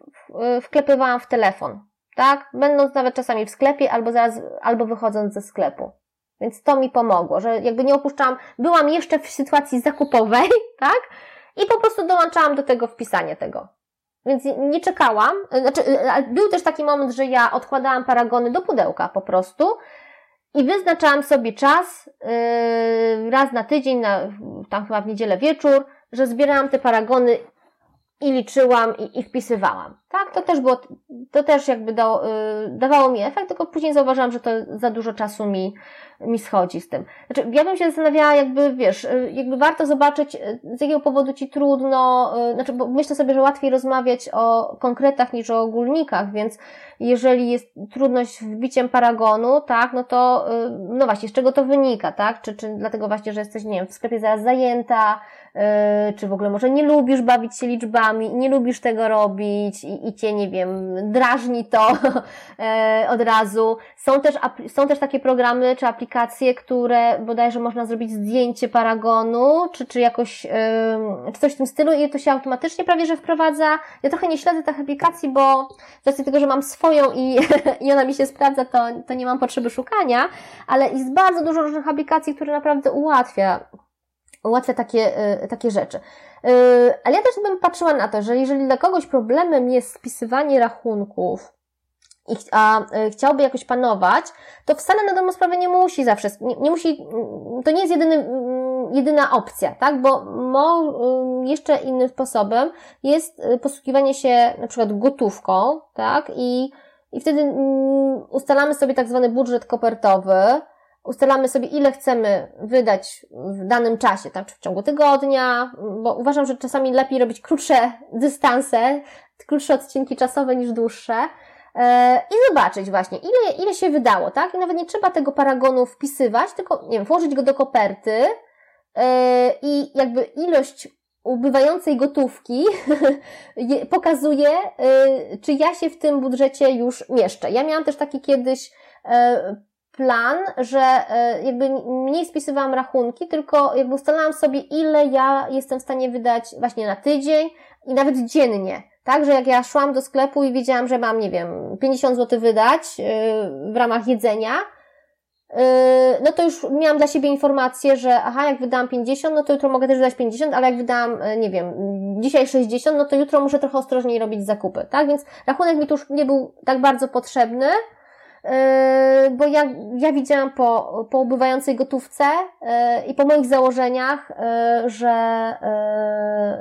wklepywałam w telefon. Tak? Będąc nawet czasami w sklepie albo zaraz, albo wychodząc ze sklepu. Więc to mi pomogło, że jakby nie opuszczałam, byłam jeszcze w sytuacji zakupowej, tak? I po prostu dołączałam do tego wpisanie tego. Więc nie czekałam. Znaczy, był też taki moment, że ja odkładałam paragony do pudełka po prostu i wyznaczałam sobie czas yy, raz na tydzień, na, tam chyba w niedzielę wieczór, że zbierałam te paragony i liczyłam i, i wpisywałam. Tak, to też było, to też jakby da, yy, dawało mi efekt, tylko później zauważyłam, że to za dużo czasu mi, mi schodzi z tym. Znaczy, ja bym się zastanawiała, jakby, wiesz, yy, jakby warto zobaczyć, yy, z jakiego powodu ci trudno, znaczy, bo myślę sobie, że łatwiej rozmawiać o konkretach niż o ogólnikach, więc jeżeli jest trudność w biciem paragonu, tak, no to, no właśnie, z czego to wynika, tak? Czy, czy dlatego właśnie, że jesteś, nie wiem, w sklepie zaraz zajęta, czy w ogóle może nie lubisz bawić się liczbami, nie lubisz tego robić i, i cię, nie wiem, drażni to yy, od razu. Są też, są też takie programy czy aplikacje, które bodajże można zrobić zdjęcie paragonu, czy, czy jakoś, yy, czy coś w tym stylu i to się automatycznie prawie, że wprowadza. Ja trochę nie śledzę tych aplikacji, bo z racji tego, że mam swoją i, i ona mi się sprawdza, to, to nie mam potrzeby szukania, ale jest bardzo dużo różnych aplikacji, które naprawdę ułatwia ułatwia takie, y, takie rzeczy. Y, ale ja też bym patrzyła na to, że jeżeli dla kogoś problemem jest spisywanie rachunków, i, a y, chciałby jakoś panować, to wcale na dobrą sprawę nie musi zawsze, nie, nie musi, to nie jest jedyny jedyna opcja, tak? Bo mo, jeszcze innym sposobem jest y, posługiwanie się na przykład gotówką, tak? I, i wtedy mm, ustalamy sobie tak zwany budżet kopertowy, ustalamy sobie, ile chcemy wydać w danym czasie, tak, czy w ciągu tygodnia, bo uważam, że czasami lepiej robić krótsze dystanse, krótsze odcinki czasowe niż dłuższe. E, I zobaczyć właśnie, ile, ile się wydało, tak? I nawet nie trzeba tego paragonu wpisywać, tylko, nie wiem, włożyć go do koperty, E, i jakby ilość ubywającej gotówki pokazuje, e, czy ja się w tym budżecie już mieszczę. Ja miałam też taki kiedyś plan, że jakby mniej spisywałam rachunki, tylko jakby ustalałam sobie, ile ja jestem w stanie wydać właśnie na tydzień i nawet dziennie. Tak, że jak ja szłam do sklepu i wiedziałam, że mam, nie wiem, 50 zł wydać w ramach jedzenia, Yy, no to już miałam dla siebie informację, że aha, jak wydałam 50, no to jutro mogę też wydać 50, ale jak wydałam, e, nie wiem, dzisiaj 60, no to jutro muszę trochę ostrożniej robić zakupy, tak? Więc rachunek mi tu już nie był tak bardzo potrzebny, bo ja, ja widziałam po, po ubywającej gotówce yy, i po moich założeniach, yy, że,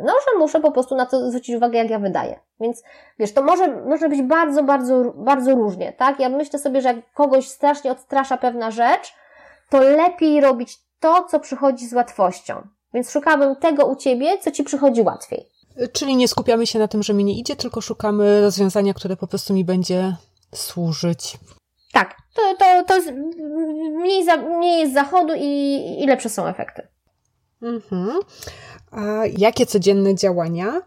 no, że muszę po prostu na to zwrócić uwagę, jak ja wydaję. Więc wiesz, to może, może być bardzo, bardzo, bardzo różnie, tak? Ja myślę sobie, że jak kogoś strasznie odstrasza pewna rzecz, to lepiej robić to, co przychodzi z łatwością. Więc szukałabym tego u ciebie, co ci przychodzi łatwiej. Czyli nie skupiamy się na tym, że mi nie idzie, tylko szukamy rozwiązania, które po prostu mi będzie służyć. Tak, to, to, to jest mniej, za, mniej jest zachodu i, i lepsze są efekty. Mhm. A jakie codzienne działania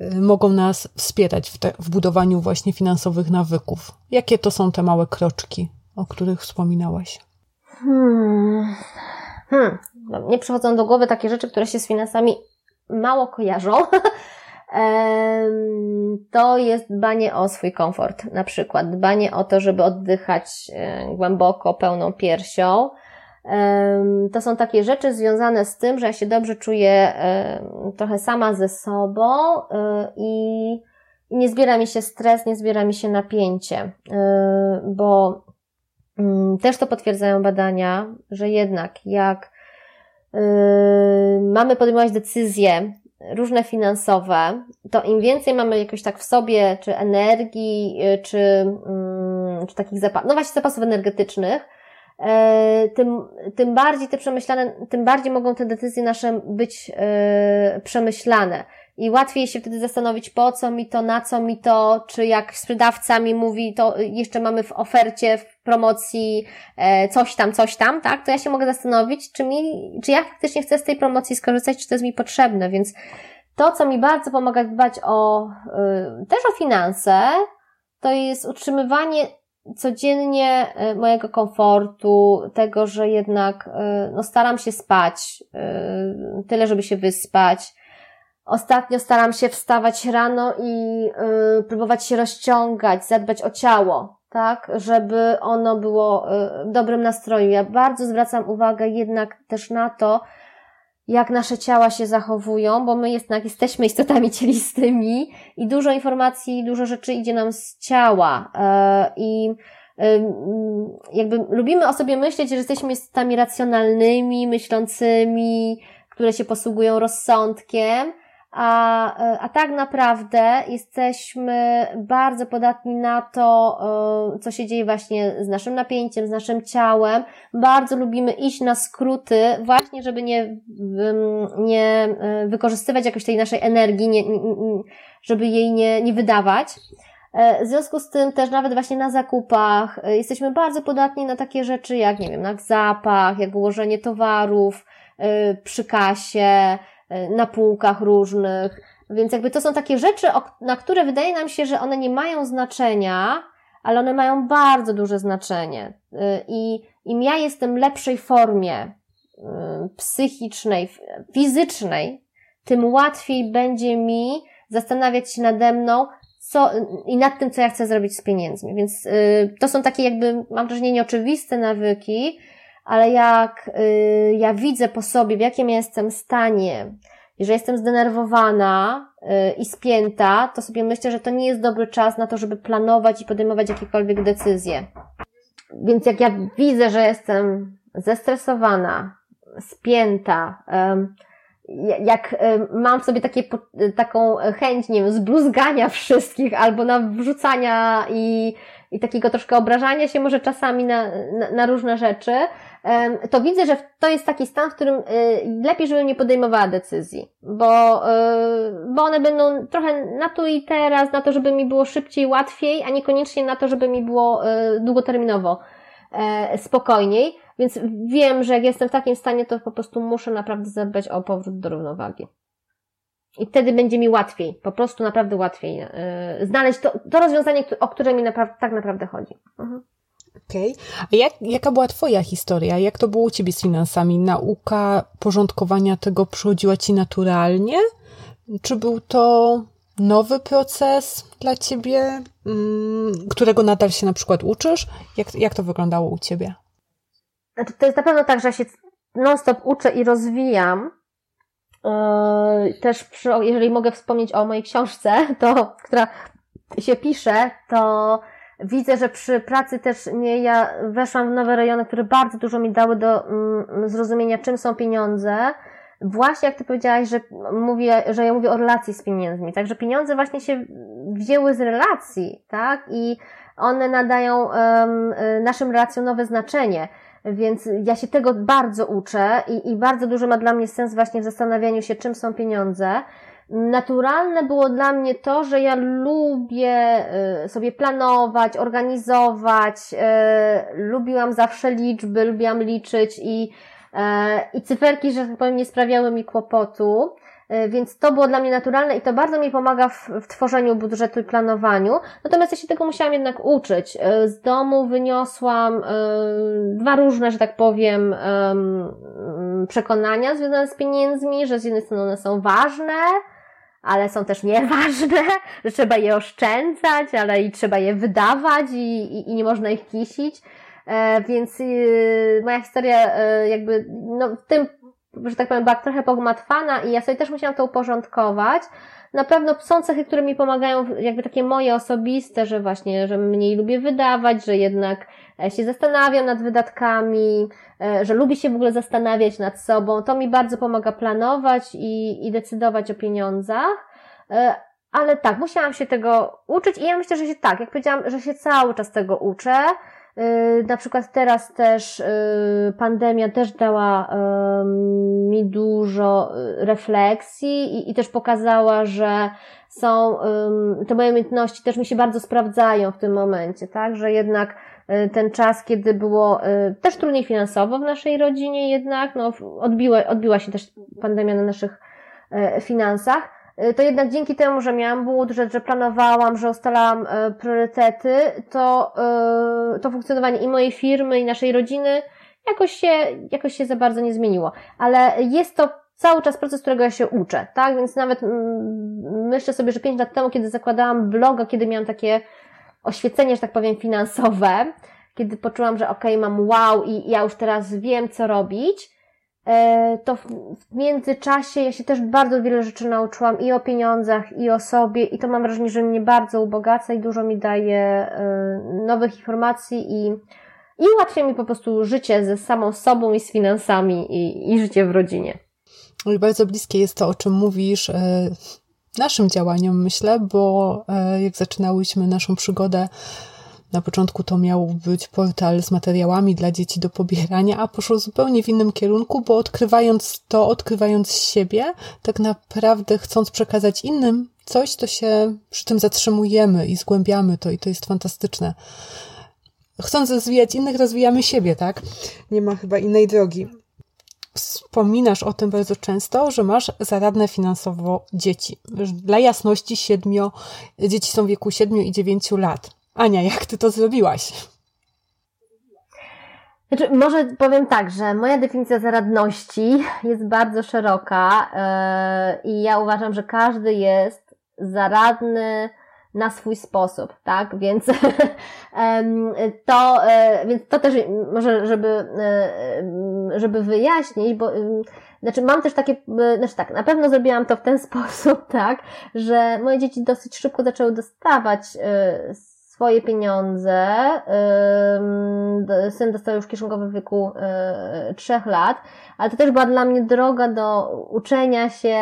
y, mogą nas wspierać w, te, w budowaniu właśnie finansowych nawyków? Jakie to są te małe kroczki, o których wspominałaś? Hmm. Hmm. No, mnie przychodzą do głowy takie rzeczy, które się z finansami mało kojarzą. to jest dbanie o swój komfort, na przykład dbanie o to, żeby oddychać e, głęboko, pełną piersią. To są takie rzeczy związane z tym, że ja się dobrze czuję trochę sama ze sobą e, i nie zbiera mi się stres, nie zbiera mi się napięcie, e, bo mm, też to potwierdzają badania, że jednak jak mamy podejmować decyzje różne finansowe, to im więcej mamy jakoś tak w sobie, czy energii, y, czy, mm, czy takich zapasów, no właśnie zapasów energetycznych, e, tym, tym bardziej te przemyślane, tym bardziej mogą te decyzje nasze być e, przemyślane. I łatwiej się wtedy zastanowić, po co mi to, na co mi to, czy jak sprzedawca mi mówi, to jeszcze mamy w ofercie, w promocji e, coś tam, coś tam, tak? To ja się mogę zastanowić, czy mi, czy ja faktycznie chcę z tej promocji skorzystać, czy to jest mi potrzebne, więc to, co mi bardzo pomaga dbać o, y, też o finanse, to jest utrzymywanie codziennie y, mojego komfortu, tego, że jednak, y, no, staram się spać, tyle, żeby się wyspać, Ostatnio staram się wstawać rano i y, próbować się rozciągać, zadbać o ciało, tak, żeby ono było y, w dobrym nastroju. Ja bardzo zwracam uwagę jednak też na to, jak nasze ciała się zachowują, bo my jednak jesteśmy istotami cielistymi i dużo informacji, dużo rzeczy idzie nam z ciała. Y, I jakby lubimy o sobie myśleć, że jesteśmy istotami racjonalnymi, myślącymi, które się posługują rozsądkiem, a, e, a tak naprawdę jesteśmy bardzo podatni na to, e, co się dzieje właśnie z naszym napięciem, z naszym ciałem. Bardzo lubimy iść na skróty, właśnie żeby nie, nie e, wykorzystywać jakoś tej naszej energii, nie, żeby jej nie, nie wydawać. W związku z tym też nawet właśnie na zakupach jesteśmy bardzo podatni na takie rzeczy jak, nie wiem, na zapach, jak ułożenie towarów przy kasie, na półkach różnych. Więc jakby to są takie rzeczy, na które wydaje nam się, że one nie mają znaczenia, ale one mają bardzo duże znaczenie. E, I im ja jestem lepszej formie e, psychicznej, fizycznej, tym łatwiej będzie mi zastanawiać się nade mną, co, i nad tym, co ja chcę zrobić z pieniędzmi. Więc to są takie jakby, mam wrażenie, nieoczywiste nawyki, ale jak y, ja widzę po sobie, w jakim jestem stanie, że jestem zdenerwowana y, i spięta, to sobie myślę, że to nie jest dobry czas na to, żeby planować i podejmować jakiekolwiek decyzje. Więc jak ja widzę, że jestem zestresowana, spięta, jak mam w sobie takie, taką chęć, nie wiem, zbluzgania wszystkich albo na wrzucania i, i takiego troszkę obrażania się może czasami na, na, na różne rzeczy, to widzę, że to jest taki stan, w którym y, lepiej, żebym nie podejmowała decyzji, bo, y, bo one będą trochę na tu i teraz, na to, żeby mi było szybciej, łatwiej, a niekoniecznie na to, żeby mi było y, długoterminowo e, spokojniej. Więc wiem, że jak jestem w takim stanie, to po prostu muszę naprawdę zadbać o powrót do równowagi. I wtedy będzie mi łatwiej, po prostu naprawdę łatwiej znaleźć to, to rozwiązanie, o które mi napra- tak naprawdę chodzi. Mhm. Okej. Okay. A jak, jaka była Twoja historia? Jak to było u Ciebie z finansami? Nauka porządkowania tego przychodziła Ci naturalnie? Czy był to nowy proces dla Ciebie, mm, którego nadal się na przykład uczysz? Jak, jak to wyglądało u Ciebie? Znaczy, to jest na pewno tak, że ja się non-stop uczę i rozwijam. Yy, też przy, jeżeli mogę wspomnieć o mojej książce, to, która się pisze, to Widzę, że przy pracy też nie, ja weszłam w nowe rejony, które bardzo dużo mi dały do mm, zrozumienia, czym są pieniądze. Właśnie jak ty powiedziałaś, że mówię, że ja mówię o relacji z pieniędzmi. Także pieniądze właśnie się wzięły z relacji, tak? I one nadają um, naszym relacjom nowe znaczenie. Więc ja się tego bardzo uczę i, i bardzo dużo ma dla mnie sens właśnie w zastanawianiu się, czym są pieniądze. Naturalne było dla mnie to, że ja lubię y, sobie planować, organizować, y, lubiłam zawsze liczby, lubiłam liczyć i, y, i cyferki, że tak powiem, nie sprawiały mi kłopotu. Więc to było dla mnie naturalne i to bardzo mi pomaga w, w, tworzeniu budżetu i planowaniu. Natomiast ja się tego musiałam jednak uczyć. Z domu wyniosłam dwa różne, że tak powiem, przekonania związane z pieniędzmi, że z jednej strony one są ważne, ale są też nieważne, że trzeba je oszczędzać, ale i trzeba je wydawać i, i, i nie można ich kisić. E, więc y, moja historia y, jakby no, w tym, że tak powiem, była trochę pogmatwana i ja sobie też musiałam to uporządkować. Na pewno są cechy, które mi pomagają, jakby takie moje osobiste, że właśnie, że mniej lubię wydawać, że jednak e, się zastanawiam nad wydatkami, że lubię się w ogóle zastanawiać nad sobą. To mi bardzo pomaga planować i, i decydować o pieniądzach. E, ale tak, musiałam się tego uczyć i ja myślę, że się tak, jak powiedziałam, że się cały czas tego uczę. Na przykład teraz też pandemia też dała mi dużo refleksji i, też pokazała, że są te moje umiejętności też mi się bardzo sprawdzają w tym momencie, tak, że jednak ten czas, kiedy było też trudniej finansowo w naszej rodzinie jednak, no odbiła, odbiła się też pandemia na naszych e, finansach, to jednak dzięki temu, że miałam budżet, że planowałam, że ustalałam priorytety, to, to funkcjonowanie i mojej firmy, i naszej rodziny jakoś się, jakoś się za bardzo nie zmieniło. Ale jest to cały czas proces, którego ja się uczę, tak? Więc nawet mm, myślę sobie, że pięć lat temu, kiedy zakładałam bloga, kiedy miałam takie oświecenie, że tak powiem, finansowe, kiedy poczułam, że okej, okay, mam wow i ja już teraz wiem, co robić, E, to w międzyczasie ja się też bardzo wiele rzeczy nauczyłam i o pieniądzach, i o sobie, i to mam wrażenie, że mnie bardzo ubogaca i dużo mi daje e, nowych informacji i, i ułatwia mi po prostu życie ze samą sobą i z finansami i, i życie w rodzinie. Bardzo bliskie jest to, o czym mówisz e, naszym działaniom, myślę, bo jak zaczynałyśmy naszą przygodę na początku to miał być portal z materiałami dla dzieci do pobierania, a poszło zupełnie w innym kierunku, bo odkrywając to, odkrywając siebie, tak naprawdę chcąc przekazać innym coś, to się przy tym zatrzymujemy i zgłębiamy to i to jest fantastyczne. Chcąc rozwijać innych, rozwijamy siebie, tak? Nie ma chyba innej drogi. Wspominasz o tym bardzo często, że masz zaradne finansowo dzieci. Dla jasności, siedmiu, dzieci są w wieku 7 i 9 lat. Ania, jak ty to zrobiłaś? Znaczy, może powiem tak, że moja definicja zaradności jest bardzo szeroka yy, i ja uważam, że każdy jest zaradny na swój sposób, tak? Więc to, yy, więc to też może, żeby, yy, żeby wyjaśnić, bo znaczy mam też takie, znaczy tak, na pewno zrobiłam to w ten sposób, tak, że moje dzieci dosyć szybko zaczęły dostawać swoje pieniądze. Syn dostał już kieszonkowy w wieku y, trzech lat, ale to też była dla mnie droga do uczenia się,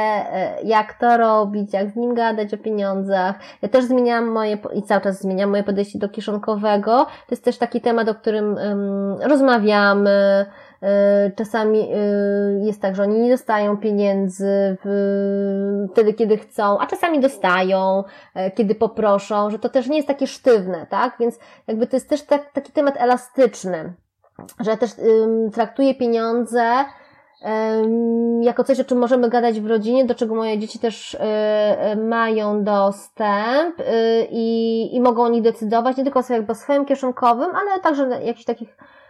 y, jak to robić, jak z nim gadać o pieniądzach. Ja też zmieniałam moje, i cały czas zmieniam moje podejście do kieszonkowego. To jest też taki temat, o którym rozmawiamy, czasami e, jest tak, że oni nie dostają pieniędzy wtedy, kiedy chcą, a czasami dostają, e, kiedy poproszą, że to też nie jest takie sztywne, tak? Więc jakby to jest też tak, taki temat elastyczny, że ja też traktuję pieniądze jako coś, o czym możemy gadać w rodzinie, do czego moje dzieci też mają dostęp i, i mogą o nich decydować, nie tylko sobie jakby swoim kieszonkowym, ale także jakichś takich E,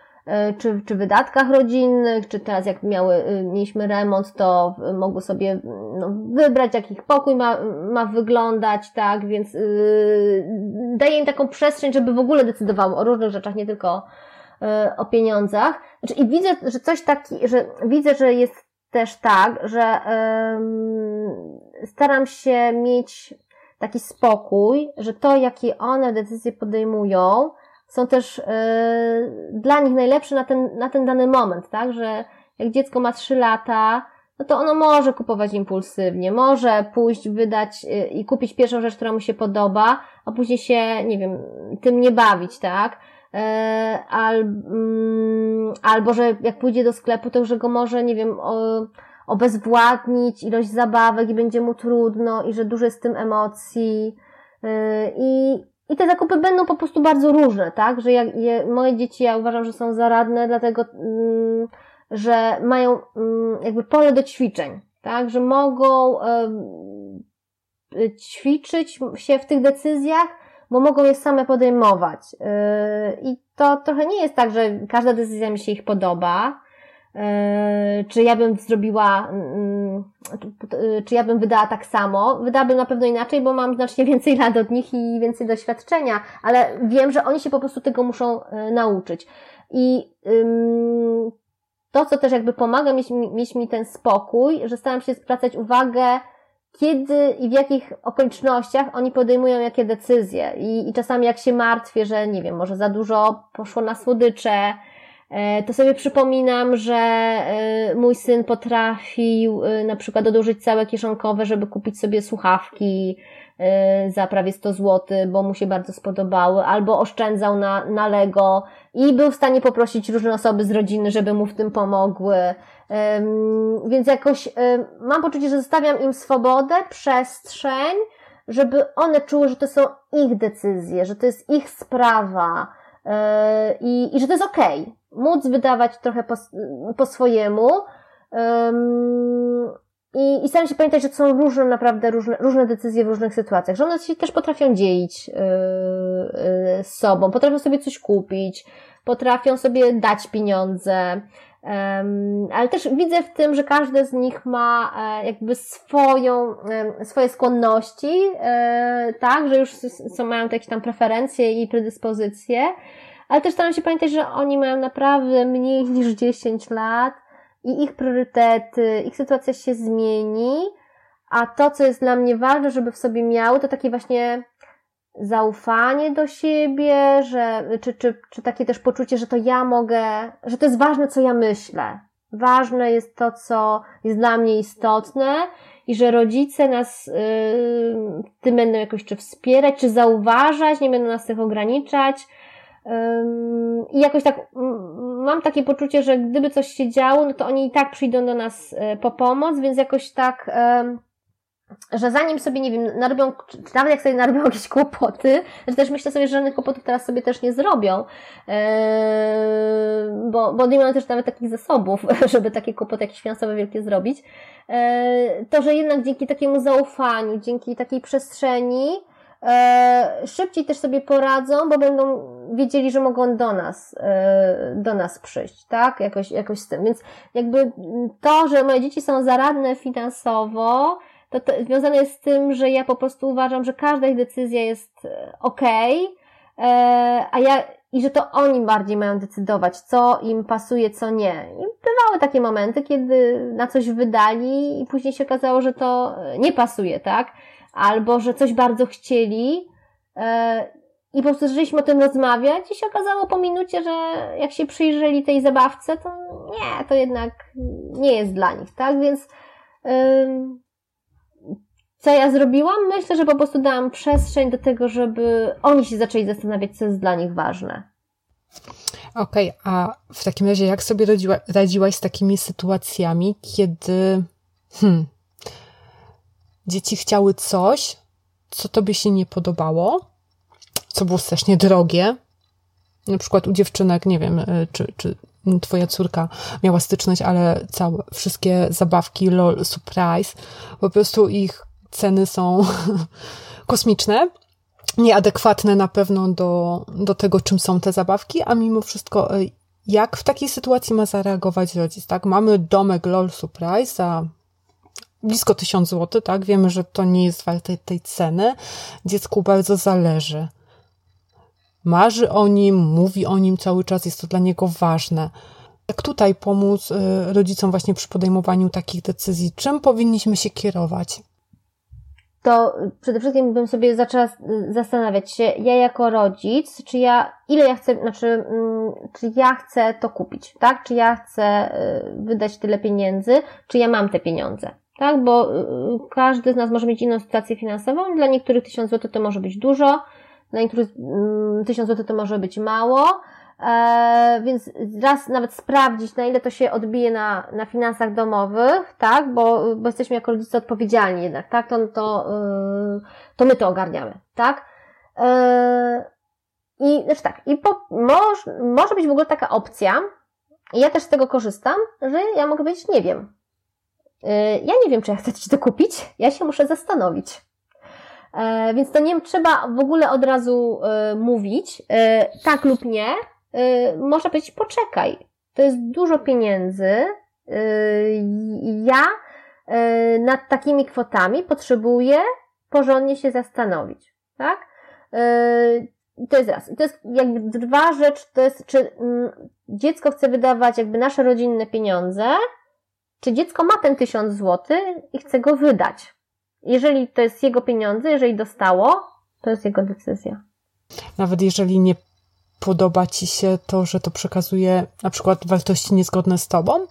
czy, czy wydatkach rodzinnych, czy teraz jak miały, y, mieliśmy remont, to mogły sobie no, wybrać, jak ich pokój ma, ma wyglądać, tak, więc yy, daje im taką przestrzeń, żeby w ogóle decydowały o różnych rzeczach, nie tylko yy, o pieniądzach. Znaczy, I widzę, że coś taki, że widzę, że jest też tak, że yy, staram się mieć taki spokój, że to, jakie one decyzje podejmują, są też y, dla nich najlepsze na ten, na ten dany moment, tak? Że jak dziecko ma 3 lata, no to ono może kupować impulsywnie, może pójść, wydać y, i kupić pierwszą rzecz, która mu się podoba, a później się, nie wiem, tym nie bawić, tak? al, mm, albo że jak pójdzie do sklepu, to że go może, nie wiem, obezwładnić ilość zabawek i będzie mu trudno i że dużo jest z tym emocji. I, i te zakupy będą po prostu bardzo różne, tak? Że jak je, moje dzieci, ja uważam, że są zaradne, dlatego, mm, że mają mm, jakby pole do ćwiczeń, tak? Że mogą ćwiczyć się w tych decyzjach, bo mogą je same podejmować. Yy, I to trochę nie jest tak, że każda decyzja mi się ich podoba, czy ja bym zrobiła, mm, yy, czy ja bym wydała tak samo. Wydałabym na pewno inaczej, bo mam znacznie więcej lat od nich i więcej doświadczenia, ale wiem, że oni się po prostu tego muszą nauczyć. I to, co też jakby pomaga mieć, mieć mi ten spokój, że staram się zwracać uwagę kiedy i w jakich okolicznościach oni podejmują jakie decyzje. I, I czasami jak się martwię, że nie wiem, może za dużo poszło na słodycze, to sobie przypominam, że e, mój syn potrafił e, na przykład odłożyć całe kieszonkowe, żeby kupić sobie słuchawki za prawie 100 zł, bo mu się bardzo spodobały, albo oszczędzał na, na Lego i był w stanie poprosić różne osoby z rodziny, żeby mu w tym pomogły. Więc jakoś mam poczucie, że zostawiam im swobodę, przestrzeń, żeby one czuły, że to są ich decyzje, że to jest ich sprawa e, i, i że to jest okej. Okay. Móc wydawać trochę po, po swojemu. I, I staram się pamiętać, że są różne, naprawdę różne, różne decyzje w różnych sytuacjach, że one się też potrafią dzielić yy, yy, z sobą, potrafią sobie coś kupić, potrafią sobie dać pieniądze, ale też widzę w tym, że każdy z nich ma e, jakby swoją, swoje skłonności, e, tak, że już są, mają jakieś tam preferencje i predyspozycje, ale też staram się pamiętać, że oni mają naprawdę mniej niż 10 lat i ich priorytety, ich sytuacja się zmieni, a to, co jest dla mnie ważne, żeby w sobie miały, to takie właśnie zaufanie do siebie, że, czy, czy, czy takie też poczucie, że to ja mogę, że to jest ważne, co ja myślę. Ważne jest to, co jest dla mnie istotne i że rodzice nas yy, tym będą jakoś czy wspierać, czy zauważać, nie będą nas tych ograniczać. I jakoś tak mam takie poczucie, że gdyby coś się działo, no to oni i tak przyjdą do nas y, po pomoc, więc jakoś tak że zanim sobie, nie wiem, narobią, czy nawet jak sobie narobią jakieś kłopoty, to też myślę sobie, że żadnych kłopotów teraz sobie też nie zrobią, bo, bo nie mają też nawet takich zasobów, żeby takie kłopoty jakieś finansowe wielkie zrobić, yy, to, że jednak dzięki takiemu zaufaniu, dzięki takiej przestrzeni, szybciej też sobie poradzą, bo będą wiedzieli, że mogą do nas, do nas przyjść, tak? Jakoś, jakoś z tym. Więc jakby to, że moje dzieci są zaradne finansowo, to, to związane jest z tym, że ja po prostu uważam, że każda ich decyzja jest e, okej, okay, e, a ja i że to oni bardziej mają decydować, co im pasuje, co nie. I bywały takie momenty, kiedy na coś wydali i później się okazało, że to nie pasuje, tak? Albo, że coś bardzo chcieli e, i po prostu zaczęliśmy o tym rozmawiać i się okazało po minucie, że jak się przyjrzeli tej zabawce, to nie, to jednak nie jest dla nich, tak? Więc co ja zrobiła? Myślę, że po prostu dałam przestrzeń do tego, żeby oni się zaczęli zastanawiać, co jest dla nich ważne. Okej, okay, a w takim razie jak sobie radziła, radziłaś z takimi sytuacjami, kiedy hmm, dzieci chciały coś, co tobie się nie podobało, co było strasznie drogie, na przykład u dziewczynek, nie wiem, y, czy, czy twoja córka miała styczność, ale całe, wszystkie zabawki LOL Surprise, po prostu ich ceny są kosmiczne, nieadekwatne na pewno do, do tego, czym są te zabawki, a mimo wszystko, e, jak w takiej sytuacji ma zareagować rodzic, tak? Mamy domek LOL Surprise za blisko 1000 zł, tak? Wiemy, że to nie jest warte tej ceny. Dziecku bardzo zależy. Marzy o nim, mówi o nim cały czas, jest to dla niego ważne. Jak tutaj pomóc e, rodzicom właśnie przy podejmowaniu takich decyzji? Czym powinniśmy się kierować? to przede wszystkim bym sobie zaczęła zastanawiać się, ja jako rodzic, czy ja, ile ja chcę, znaczy, mm, czy ja chcę to kupić, tak? Czy ja chcę y, wydać tyle pieniędzy, czy ja mam te pieniądze, tak? Bo y, każdy z nas może mieć inną sytuację finansową, dla niektórych tysiąc złotych to może być dużo, dla niektórych mm, 1000 zł to może być mało, e, więc raz nawet sprawdzić, na ile to się odbije na, na finansach domowych, tak, bo, bo jesteśmy jako rodzice odpowiedzialni jednak, tak, to, to, yy, to my to ogarniamy, tak. E, I znaczy tak, i po, moż, może być w ogóle taka opcja, ja też z tego korzystam, że ja mogę powiedzieć, nie wiem. E, ja nie wiem, czy ja chcę Ci to kupić, ja się muszę zastanowić. E, więc to nie trzeba w ogóle od razu e, mówić tak lub nie. Można powiedzieć, poczekaj. To jest dużo pieniędzy. Ja nad takimi kwotami potrzebuję porządnie się zastanowić. Tak? To jest raz. To jest jakby dwa rzecz, to jest, czy mm, dziecko chce wydawać jakby nasze rodzinne pieniądze, czy dziecko ma ten tysiąc złotych i chce go wydać. Jeżeli to jest jego pieniądze, jeżeli dostało, to jest jego decyzja. Nawet jeżeli nie podoba ci się to, że to przekazuje na przykład wartości niezgodne z tobą?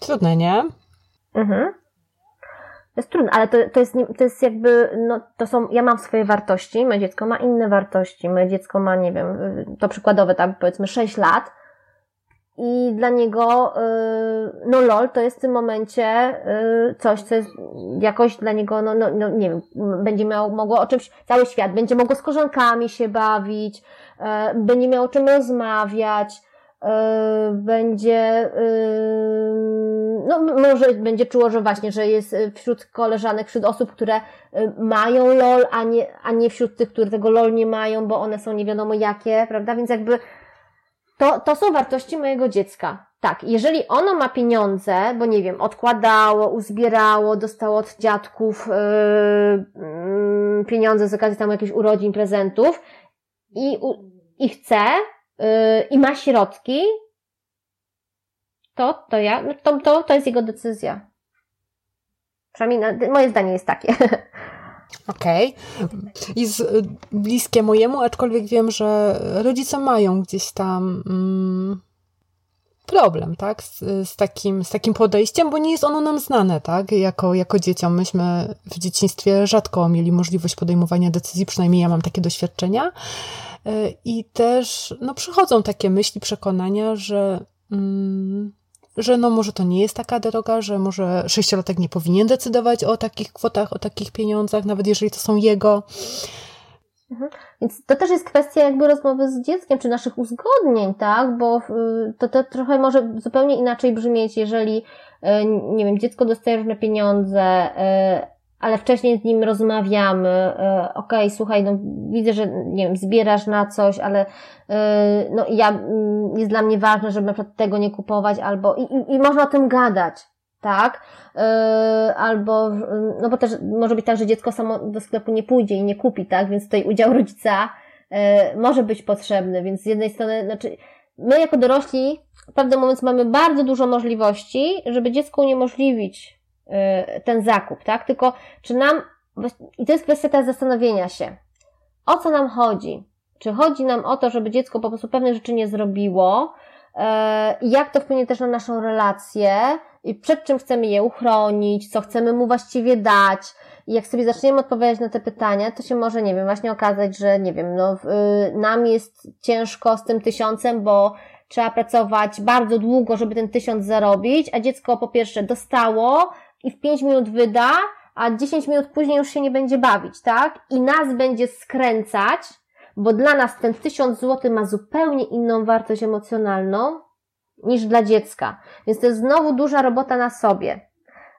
Trudne, nie? Mhm. To jest trudne, ale to, to, jest, to jest jakby, no to są, ja mam swoje wartości, moje dziecko ma inne wartości, moje dziecko ma, nie wiem, to przykładowe, tam powiedzmy 6 lat, i dla niego, y, no LOL to jest w tym momencie y, coś, co jest jakoś dla niego, no, no, no nie wiem, będzie miał, mogło o czymś, cały świat będzie mogło z korzonkami się bawić, y, będzie miał o czym rozmawiać, będzie, no może będzie czuło, że właśnie, że jest wśród koleżanek, wśród osób, które mają LOL, a nie, a nie wśród tych, które tego LOL nie mają, bo one są nie wiadomo jakie, prawda? Więc jakby to, to są wartości mojego dziecka. Tak, jeżeli ono ma pieniądze, bo nie wiem, odkładało, uzbierało, dostało od dziadków yy, yy, pieniądze z okazji tam jakichś urodzin, prezentów i, i chce yy, i ma środki, to, to ja, no to, to, to jest jego decyzja. Przynajmniej no, moje zdanie jest takie. Okej. Okay. Jest bliskie mojemu, aczkolwiek wiem, że rodzice mają gdzieś tam mm, problem, tak? Z, z, takim, z takim podejściem, bo nie jest ono nam znane, tak? Jako, jako dzieciom. Myśmy w dzieciństwie rzadko mieli możliwość podejmowania decyzji, przynajmniej ja mam takie doświadczenia. E, I też, no, przychodzą takie myśli, przekonania, że. Mm, że no może to nie jest taka droga, że może sześciolatek nie powinien decydować o takich kwotach, o takich pieniądzach, nawet jeżeli to są jego. Mhm. Więc to też jest kwestia jakby rozmowy z dzieckiem, czy naszych uzgodnień, tak? Bo y, to, to trochę może zupełnie inaczej brzmieć, jeżeli, y, nie wiem, dziecko dostaje różne pieniądze, y, ale wcześniej z nim rozmawiamy, e, okej, okay, słuchaj, no widzę, że nie wiem, zbierasz na coś, ale e, no ja, mm, jest dla mnie ważne, żeby na przykład tego nie kupować, albo i, i, i można o tym gadać, tak? E, albo, no bo też może być tak, że dziecko samo do sklepu nie pójdzie i nie kupi, tak? Więc tutaj udział rodzica może być potrzebny, więc z jednej strony, znaczy, my jako dorośli pewnym momencie mamy bardzo dużo możliwości, żeby dziecku uniemożliwić ten zakup, tak? Tylko czy nam, i to jest kwestia teraz zastanowienia się, o co nam chodzi? Czy chodzi nam o to, żeby dziecko po prostu pewne rzeczy nie zrobiło, y, i jak to wpłynie też na naszą relację, i przed czym chcemy je uchronić, co chcemy mu właściwie dać. I jak sobie zaczniemy odpowiadać na te pytania, to się może, nie wiem, właśnie okazać, że, nie wiem, no, y, nam jest ciężko z tym tysiącem, bo trzeba pracować bardzo długo, żeby ten tysiąc zarobić, a dziecko po pierwsze dostało, i w 5 minut wyda, a 10 minut później już się nie będzie bawić, tak? I nas będzie skręcać, bo dla nas ten 1000 zł ma zupełnie inną wartość emocjonalną niż dla dziecka. Więc to jest znowu duża robota na sobie.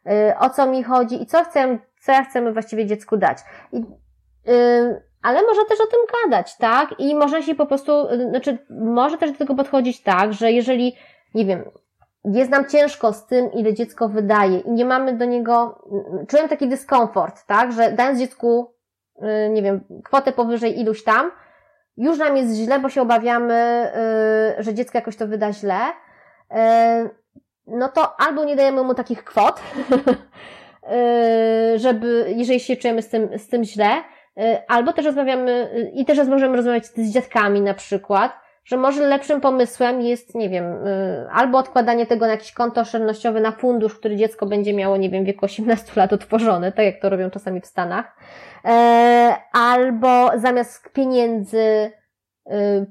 Yy, o co mi chodzi i co chcę, co ja chcemy właściwie dziecku dać. I, yy, ale można też o tym gadać, tak? I można się po prostu, yy, znaczy, może też do tego podchodzić tak, że jeżeli, nie wiem, jest nam ciężko z tym, ile dziecko wydaje i nie mamy do niego, czuję taki dyskomfort, tak, że dając dziecku, y, nie wiem, kwotę powyżej iluś tam, już nam jest źle, bo się obawiamy, y, że dziecko jakoś to wyda źle, y, no to albo nie dajemy mu takich kwot, żeby, jeżeli się czujemy z tym, z tym źle, albo też rozmawiamy, i też możemy rozmawiać z dziadkami na przykład, że może lepszym pomysłem jest, nie wiem, y, albo odkładanie tego na jakieś konto oszczędnościowe na fundusz, który dziecko będzie miało, nie wiem, w wieku 18 lat otworzony, tak jak to robią czasami w Stanach, e, albo zamiast pieniędzy y,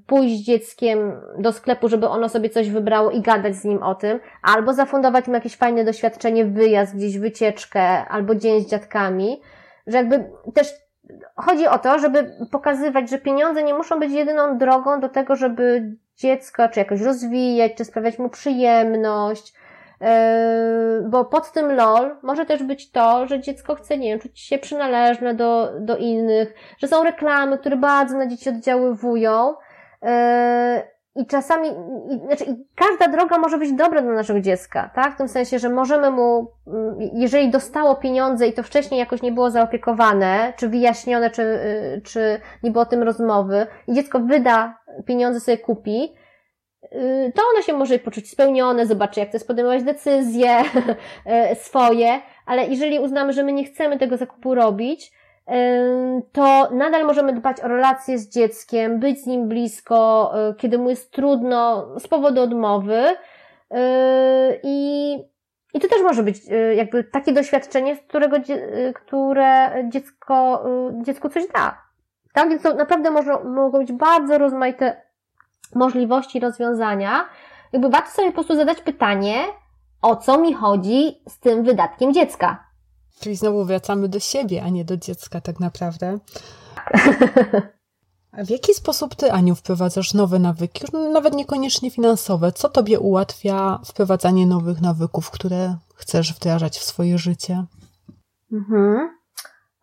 pójść dzieckiem do sklepu, żeby ono sobie coś wybrało i gadać z nim o tym, albo zafundować mu jakieś fajne doświadczenie, wyjazd, gdzieś wycieczkę, albo dzień z dziadkami, że jakby też chodzi o to, żeby pokazywać, że pieniądze nie muszą być jedyną drogą do tego, żeby dziecko czy jakoś rozwijać, czy sprawiać mu przyjemność, yy, bo pod tym LOL może też być to, że dziecko chce, nie wiem, czuć się przynależne do, do innych, że są reklamy, które bardzo na dzieci oddziaływują, yy, i czasami, i, znaczy, i każda droga może być dobra dla naszego dziecka, tak? W tym sensie, że możemy mu, mm, jeżeli dostało pieniądze i to wcześniej jakoś nie było zaopiekowane, czy wyjaśnione, czy, y, czy nie było o tym rozmowy, i dziecko wyda pieniądze, sobie kupi, y, to ono się może poczuć spełnione, zobaczy, jak chcesz podejmować decyzje y, swoje, ale jeżeli uznamy, że my nie chcemy tego zakupu robić, to nadal możemy dbać o relacje z dzieckiem, być z nim blisko, e, kiedy mu jest trudno z powodu odmowy. E, I, i to też może być e, jakby takie doświadczenie, z którego, które dziecko, dziecku coś da. Tak? Więc to naprawdę może, mogą być bardzo rozmaite możliwości rozwiązania. Jakby warto sobie po prostu zadać pytanie, o co mi chodzi z tym wydatkiem dziecka. Czyli znowu wracamy do siebie, a nie do dziecka tak naprawdę. A w jaki sposób ty, Aniu, wprowadzasz nowe nawyki, już nawet niekoniecznie finansowe? Co tobie ułatwia wprowadzanie nowych nawyków, które chcesz wdrażać w swoje życie? Mhm.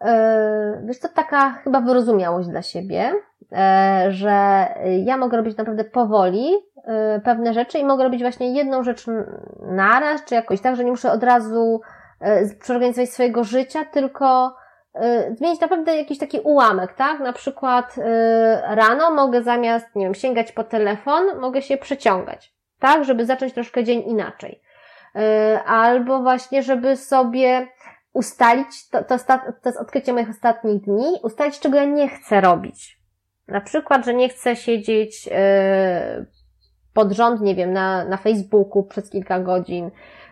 E, wiesz, to taka chyba wyrozumiałość dla siebie, e, że ja mogę robić naprawdę powoli e, pewne rzeczy i mogę robić właśnie jedną rzecz naraz, czy jakoś tak, że nie muszę od razu przeorganizować swojego życia, tylko e, zmienić naprawdę jakiś taki ułamek, tak? Na przykład e, rano mogę zamiast, nie wiem, sięgać po telefon, mogę się przeciągać, tak? Żeby zacząć troszkę dzień inaczej. Albo właśnie, żeby sobie ustalić, to, to, to jest odkrycie moich ostatnich dni, ustalić, czego ja nie chcę robić. Na przykład, że nie chcę siedzieć pod rząd, nie wiem, na, na Facebooku przez kilka godzin, E,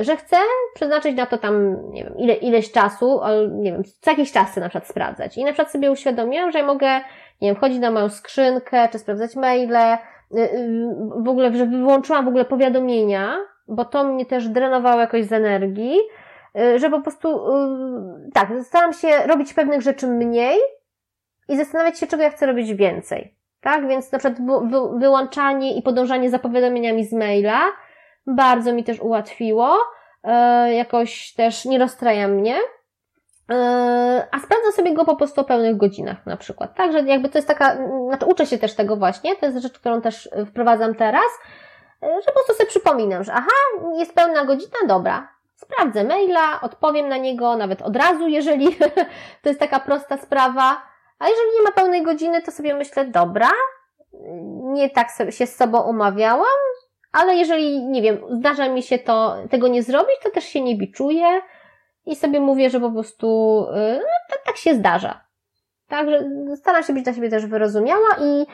że chcę przeznaczyć na to tam, nie wiem, ile, ileś czasu, nie wiem, co jakiś czas chcę na przykład sprawdzać. I na przykład sobie uświadomiłam, że mogę, nie wiem, wchodzić na moją skrzynkę, czy sprawdzać maile, y, y, w ogóle, że wyłączyłam w ogóle powiadomienia, bo to mnie też drenowało jakoś z energii, y, że po prostu, tak, staram się robić pewnych rzeczy mniej i zastanawiać się, czego ja chcę robić więcej. Tak, więc na przykład wyłączanie i podążanie za powiadomieniami z maila, bardzo mi też ułatwiło, e, jakoś też nie rozstraja mnie, e, a sprawdzam sobie go po prostu o pełnych godzinach na przykład. Także jakby to jest taka, znaczy uczę się też tego właśnie, to jest rzecz, którą też wprowadzam teraz, e, że po prostu sobie przypominam, że aha, jest pełna godzina, dobra, sprawdzę maila, odpowiem na niego nawet od razu, jeżeli to jest taka prosta sprawa, a jeżeli nie ma pełnej godziny, to sobie myślę, dobra, nie tak się z sobą umawiałam, ale jeżeli, nie wiem, zdarza mi się to, tego nie zrobić, to też się nie biczuję i sobie mówię, że po prostu y, no, tak, tak się zdarza. Także staram się być dla siebie też wyrozumiała i,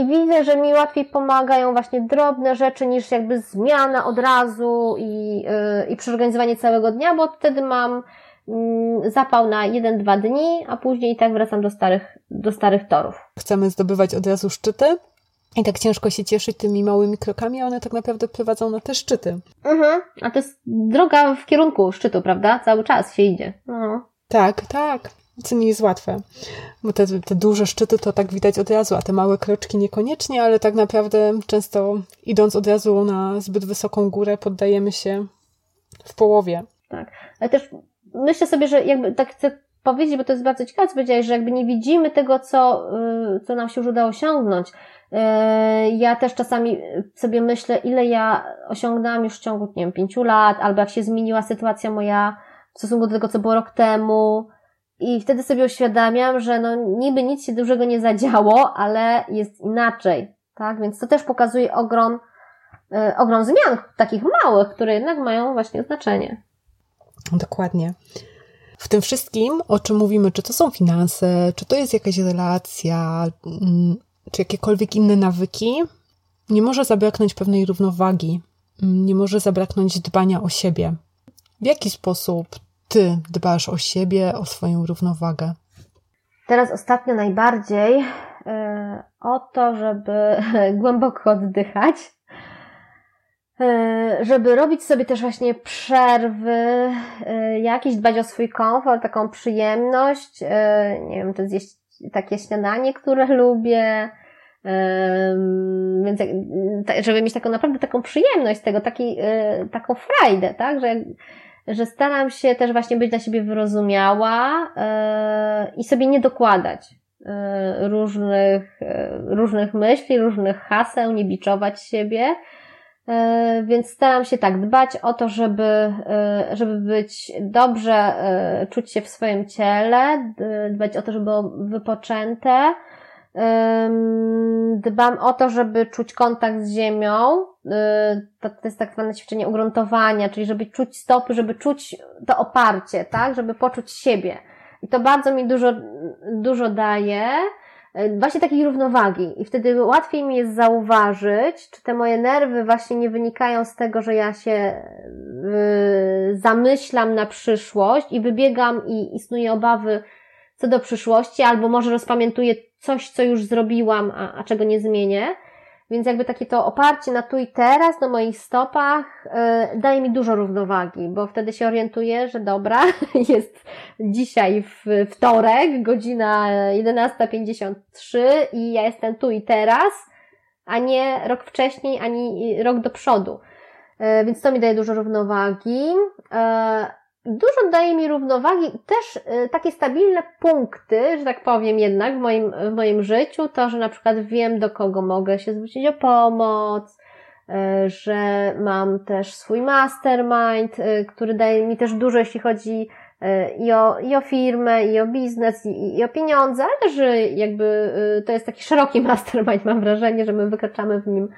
i widzę, że mi łatwiej pomagają właśnie drobne rzeczy niż jakby zmiana od razu i, yy, i przeorganizowanie całego dnia, bo wtedy mam yy, zapał na jeden, dwa dni, a później i tak wracam do starych, do starych torów. Chcemy zdobywać od razu szczyty, i tak ciężko się cieszyć tymi małymi krokami, a one tak naprawdę prowadzą na te szczyty. Mhm. A to jest droga w kierunku szczytu, prawda? Cały czas się idzie. No. Tak, tak. Co nie jest łatwe. Bo te, te duże szczyty to tak widać od razu, a te małe kroczki niekoniecznie, ale tak naprawdę często idąc od razu na zbyt wysoką górę, poddajemy się w połowie. Tak. Ale też myślę sobie, że jakby tak chcę powiedzieć, bo to jest bardzo ciekawe, co powiedziałeś, że jakby nie widzimy tego, co, y, co nam się już udało osiągnąć. E, ja też czasami sobie myślę, ile ja osiągnęłam już w ciągu, nie wiem, pięciu lat, albo jak się zmieniła sytuacja moja w stosunku do tego, co było rok temu. I wtedy sobie uświadamiam, że no niby nic się dużego nie zadziało, ale jest inaczej, tak? Więc to też pokazuje ogrom, e, ogrom zmian, takich małych, które jednak mają właśnie znaczenie. Dokładnie. W tym wszystkim, o czym mówimy, czy to są finanse, czy to jest jakaś relacja, mm, czy jakiekolwiek inne nawyki, nie może zabraknąć pewnej równowagi, nie może zabraknąć dbania o siebie. W jaki sposób ty dbasz o siebie, o swoją równowagę? Teraz ostatnio najbardziej yy, o to, żeby głęboko oddychać, yy, żeby robić sobie też właśnie przerwy, yy, jakieś dbać o swój komfort, taką przyjemność, nie wiem, czy zjeść takie śniadanie, które lubię, więc żeby mieć taką naprawdę taką przyjemność z tego, taki, taką frajdę, tak, że że staram się też właśnie być dla siebie wyrozumiała yy, i sobie nie dokładać yy, różnych, różnych myśli, różnych haseł, nie biczować siebie. Więc staram się tak dbać o to, żeby, żeby być dobrze, czuć się w swoim ciele, dbać o to, żeby było wypoczęte, Dbam o to, żeby czuć kontakt z ziemią. To, to jest tak zwane ćwiczenie ugruntowania, czyli żeby czuć stopy, żeby czuć to oparcie, tak? Żeby poczuć siebie. I to bardzo mi dużo, dużo daje. Y, właśnie takiej równowagi. I wtedy łatwiej mi jest zauważyć, czy te moje nerwy właśnie nie wynikają z tego, że ja się zamyślam na przyszłość i wybiegam i istnieje obawy co do przyszłości, albo może rozpamiętuję coś, co już zrobiłam, a, a czego nie zmienię. Więc jakby takie to oparcie na tu i teraz, na moich stopach, yy, daje mi dużo równowagi, bo wtedy się orientuję, że dobra, jest dzisiaj w wtorek, godzina 11.53 i ja jestem tu i teraz, a nie rok wcześniej, ani rok do przodu. Yy, więc to mi daje dużo równowagi. Yy, dużo daje mi równowagi, też y, takie stabilne punkty, że tak powiem jednak w moim, w moim życiu, to, że na przykład wiem do kogo mogę się zwrócić o pomoc, y, że mam też swój mastermind, y, który daje mi też dużo, jeśli chodzi i o, i o firmę, i o biznes, i, i o pieniądze, ale też jakby to jest taki szeroki mastermind, mam wrażenie, że my wykraczamy w nim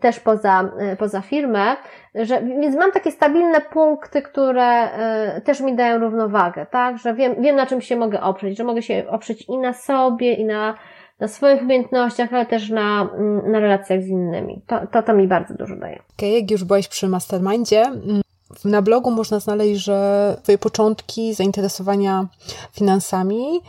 też poza, e, poza firmę, że, więc mam takie stabilne punkty, które e, też mi dają równowagę, tak, że wiem, wiem na czym się mogę oprzeć, że mogę się oprzeć i na sobie, i na, na swoich umiejętnościach, ale też na, mm, na relacjach z innymi. To, to, to mi bardzo dużo daje. Okay, jak już byłeś przy Mastermindzie, mm, na blogu można znaleźć, że Twoje początki zainteresowania finansami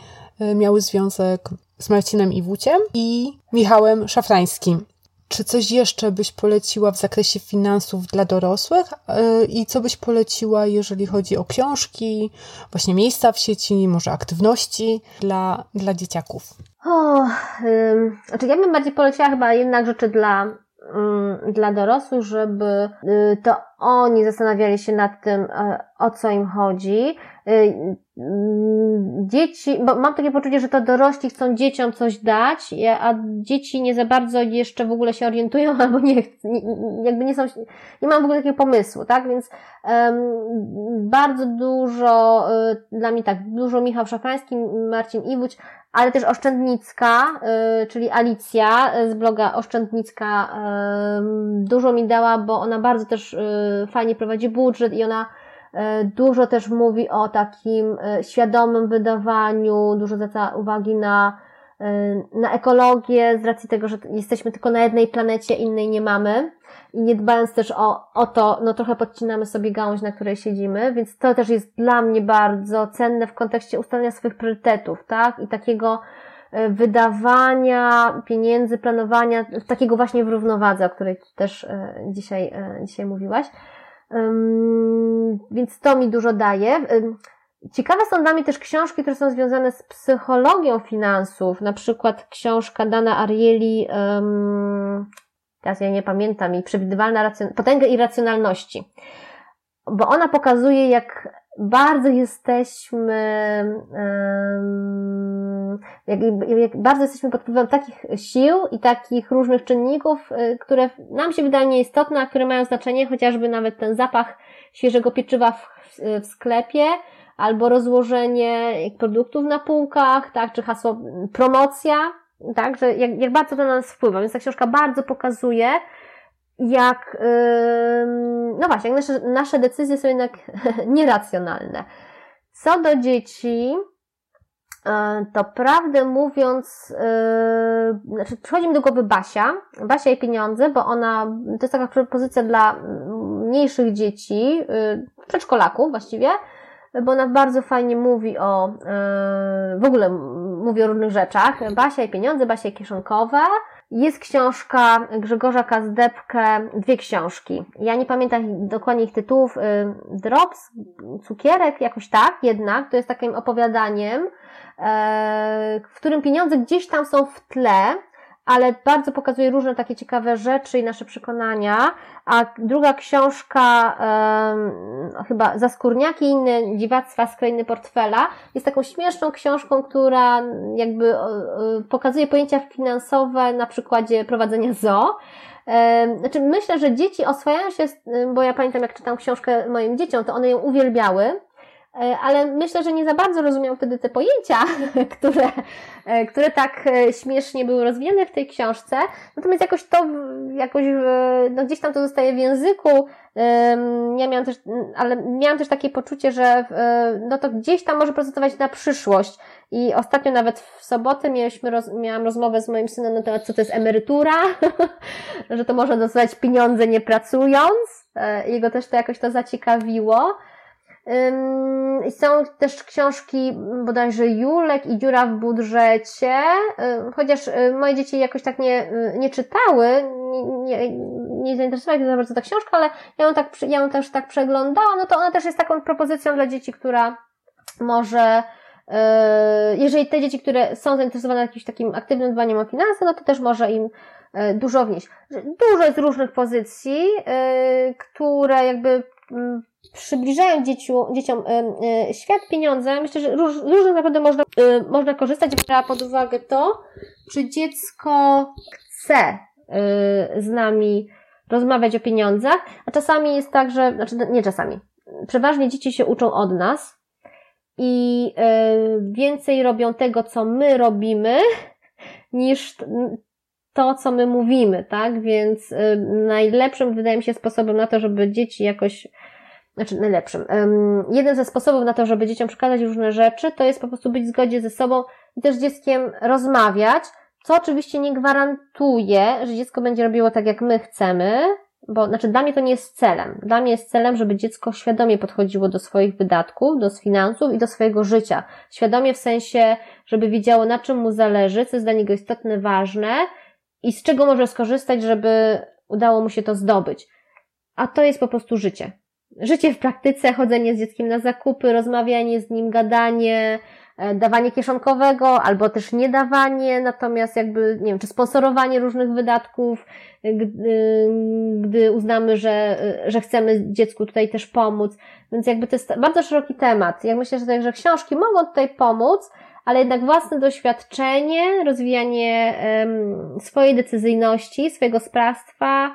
miały związek z Marcinem Iwuciem i Michałem Szafrańskim. Czy coś jeszcze byś poleciła w zakresie finansów dla dorosłych e, i co byś poleciła, jeżeli chodzi o książki, właśnie miejsca w sieci, może aktywności dla, dla dzieciaków? O, ym, znaczy ja bym bardziej poleciła chyba jednak rzeczy dla, ym, dla dorosłych, żeby y, to oni zastanawiali się nad tym, y, o co im chodzi, mm, dzieci, bo mam takie poczucie, że to dorośli chcą dzieciom coś dać, a dzieci nie za bardzo jeszcze w ogóle się orientują, albo nie, jakby nie są, nie mam w ogóle takiego pomysłu, tak? Więc um, bardzo dużo, y, dla mnie tak, dużo Michał Szafański, Marcin Iwódź, ale też Oszczędnicka, y, czyli Alicja z bloga Oszczędnicka, dużo mi dała, bo ona bardzo też fajnie prowadzi budżet i ona dużo też mówi o takim e, świadomym wydawaniu, dużo zwraca uwagi na, e, na ekologię, z racji tego, że jesteśmy tylko na jednej planecie, innej nie mamy. I nie dbając też o, o to, no trochę podcinamy sobie gałąź, na której siedzimy, więc to też jest dla mnie bardzo cenne w kontekście ustalenia swoich priorytetów, tak? I takiego wydawania pieniędzy, planowania, takiego właśnie w równowadze, o której też dzisiaj, dzisiaj mówiłaś. Więc to mi dużo daje. Ciekawe są dla mnie też książki, które są związane z psychologią finansów, na przykład książka Dana Arieli, um, teraz ja nie pamiętam, i przewidywalna racjon- potęgę irracjonalności. Bo ona pokazuje, jak bardzo jesteśmy, jak, jak bardzo jesteśmy pod wpływem takich sił i takich różnych czynników, y, które nam się wydają nieistotne, a które mają znaczenie, chociażby nawet ten zapach świeżego pieczywa w, w sklepie, albo rozłożenie produktów na półkach, tak, czy hasło promocja, tak, że jak, jak bardzo to na nas wpływa. Więc ta książka bardzo pokazuje, jak, no właśnie, jak nasze, nasze decyzje są jednak nieracjonalne. Co do dzieci, E, to prawdę mówiąc, yy, znaczy przychodzi mi do głowy Basia, Basia i pieniądze, bo ona, to jest taka propozycja dla mniejszych dzieci, yy, przedszkolaków właściwie, bo ona bardzo fajnie mówi o, w ogóle mówi o różnych rzeczach. Basia i pieniądze, Basia i kieszonkowe, jest książka Grzegorza Kazdepkę, dwie książki. Ja nie pamiętam dokładnie ich tytułów. Y, Drops, cukierek, jakoś tak jednak. To jest takim opowiadaniem, e, w którym pieniądze gdzieś tam są w tle, ale bardzo pokazuje różne takie ciekawe rzeczy i nasze przekonania. A druga książka, um, chyba Zaskórniaki i inne dziwactwa z krainy portfela, jest taką śmieszną książką, która jakby um, pokazuje pojęcia finansowe na przykładzie prowadzenia zoo. Znaczy, myślę, że dzieci oswajają się, bo ja pamiętam, jak czytam książkę moim dzieciom, to one ją uwielbiały. E, ale myślę, że nie za bardzo rozumiał wtedy te pojęcia, które, e, które tak e, śmiesznie były rozwijane w tej książce. Natomiast jakoś to, jakoś, no gdzieś tam to zostaje w języku. Ja miałam też, ale miałam też takie poczucie, że no to gdzieś tam może procesować na przyszłość. I ostatnio nawet w sobotę mieliśmy roz, miałam rozmowę z moim synem na temat, co to jest emerytura, że to można dostawać pieniądze nie pracując. Jego też to jakoś to zaciekawiło. Są też książki bodajże Julek i Dziura w budżecie, chociaż y, moje dzieci jakoś tak nie, y, nie czytały, nie, nie, zainteresowały się za bardzo ta książka, ale ja ją, tak, ja ją też tak przeglądałam, no to ona też jest taką propozycją dla dzieci, która może y, jeżeli te dzieci, które są zainteresowane jakimś takim aktywnym dbaniem o finanse, no to też może im dużo wnieść. Dużo jest różnych pozycji, które jakby przybliżają dzieciu, dzieciom y, świat pieniądza, myślę, że róż, różnych naprawdę można, y, można korzystać, brała pod uwagę to, czy dziecko chce y, z nami rozmawiać o pieniądzach, a czasami jest tak, że, znaczy nie czasami, przeważnie dzieci się uczą od nas i więcej robią tego, co my robimy, niż to, co my mówimy, tak? Więc najlepszym, wydaje mi się, sposobem na to, żeby dzieci jakoś znaczy najlepszym. jeden ze sposobów na to, żeby dzieciom przekazać różne rzeczy, to jest po prostu być w zgodzie ze sobą i też z dzieckiem rozmawiać, co oczywiście nie gwarantuje, że dziecko będzie robiło tak, jak my chcemy, bo znaczy dla mnie to nie jest celem. Dla mnie jest celem, żeby dziecko świadomie podchodziło do swoich wydatków, do finansów i do swojego życia. Świadomie w sensie, żeby wiedziało, na czym mu zależy, co jest dla niego istotne, ważne i z czego może skorzystać, żeby udało mu się to zdobyć. A to jest po prostu życie życie w praktyce, chodzenie z dzieckiem na zakupy, rozmawianie z nim, gadanie, e, dawanie kieszonkowego albo też nie dawanie, natomiast jakby, nie wiem, czy sponsorowanie różnych wydatków, e, gdy, gdy uznamy, że, że chcemy dziecku tutaj też pomóc. Więc jakby to jest bardzo szeroki temat. Ja myślę, że także książki mogą tutaj pomóc, ale jednak własne doświadczenie, rozwijanie swojej decyzyjności, swojego sprawstwa,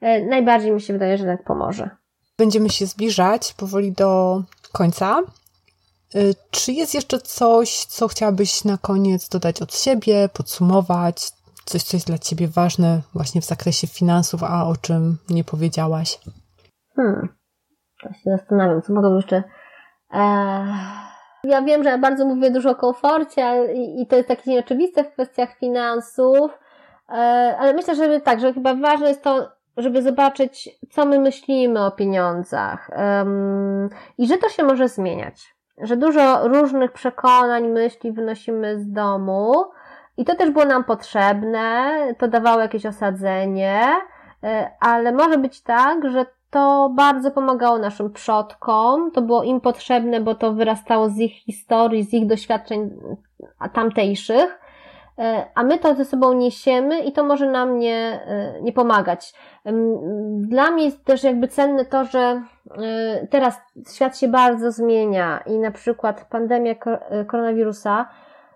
e, najbardziej mi się wydaje, że tak pomoże. Będziemy się zbliżać powoli do końca. Y, czy jest jeszcze coś, co chciałabyś na koniec dodać od siebie, podsumować? Coś, co jest dla Ciebie ważne właśnie w zakresie finansów, a o czym nie powiedziałaś? Hmm. Ja się zastanawiam, co mogę jeszcze... Eee... Ja wiem, że bardzo mówię dużo o komforcie i to jest takie nieoczywiste w kwestiach finansów, e, ale myślę, że tak, że chyba ważne jest to, żeby zobaczyć, co my myślimy o pieniądzach um, i że to się może zmieniać. Że dużo różnych przekonań, myśli wynosimy z domu i to też było nam potrzebne, to dawało jakieś osadzenie, e, ale może być tak, że to bardzo pomagało naszym przodkom, to było im potrzebne, bo to wyrastało z ich historii, z ich doświadczeń tamtejszych a my to ze sobą niesiemy i to może nam nie, e, nie pomagać. Dla mnie jest też jakby cenne to, że e, teraz świat się bardzo zmienia i na przykład pandemia koronawirusa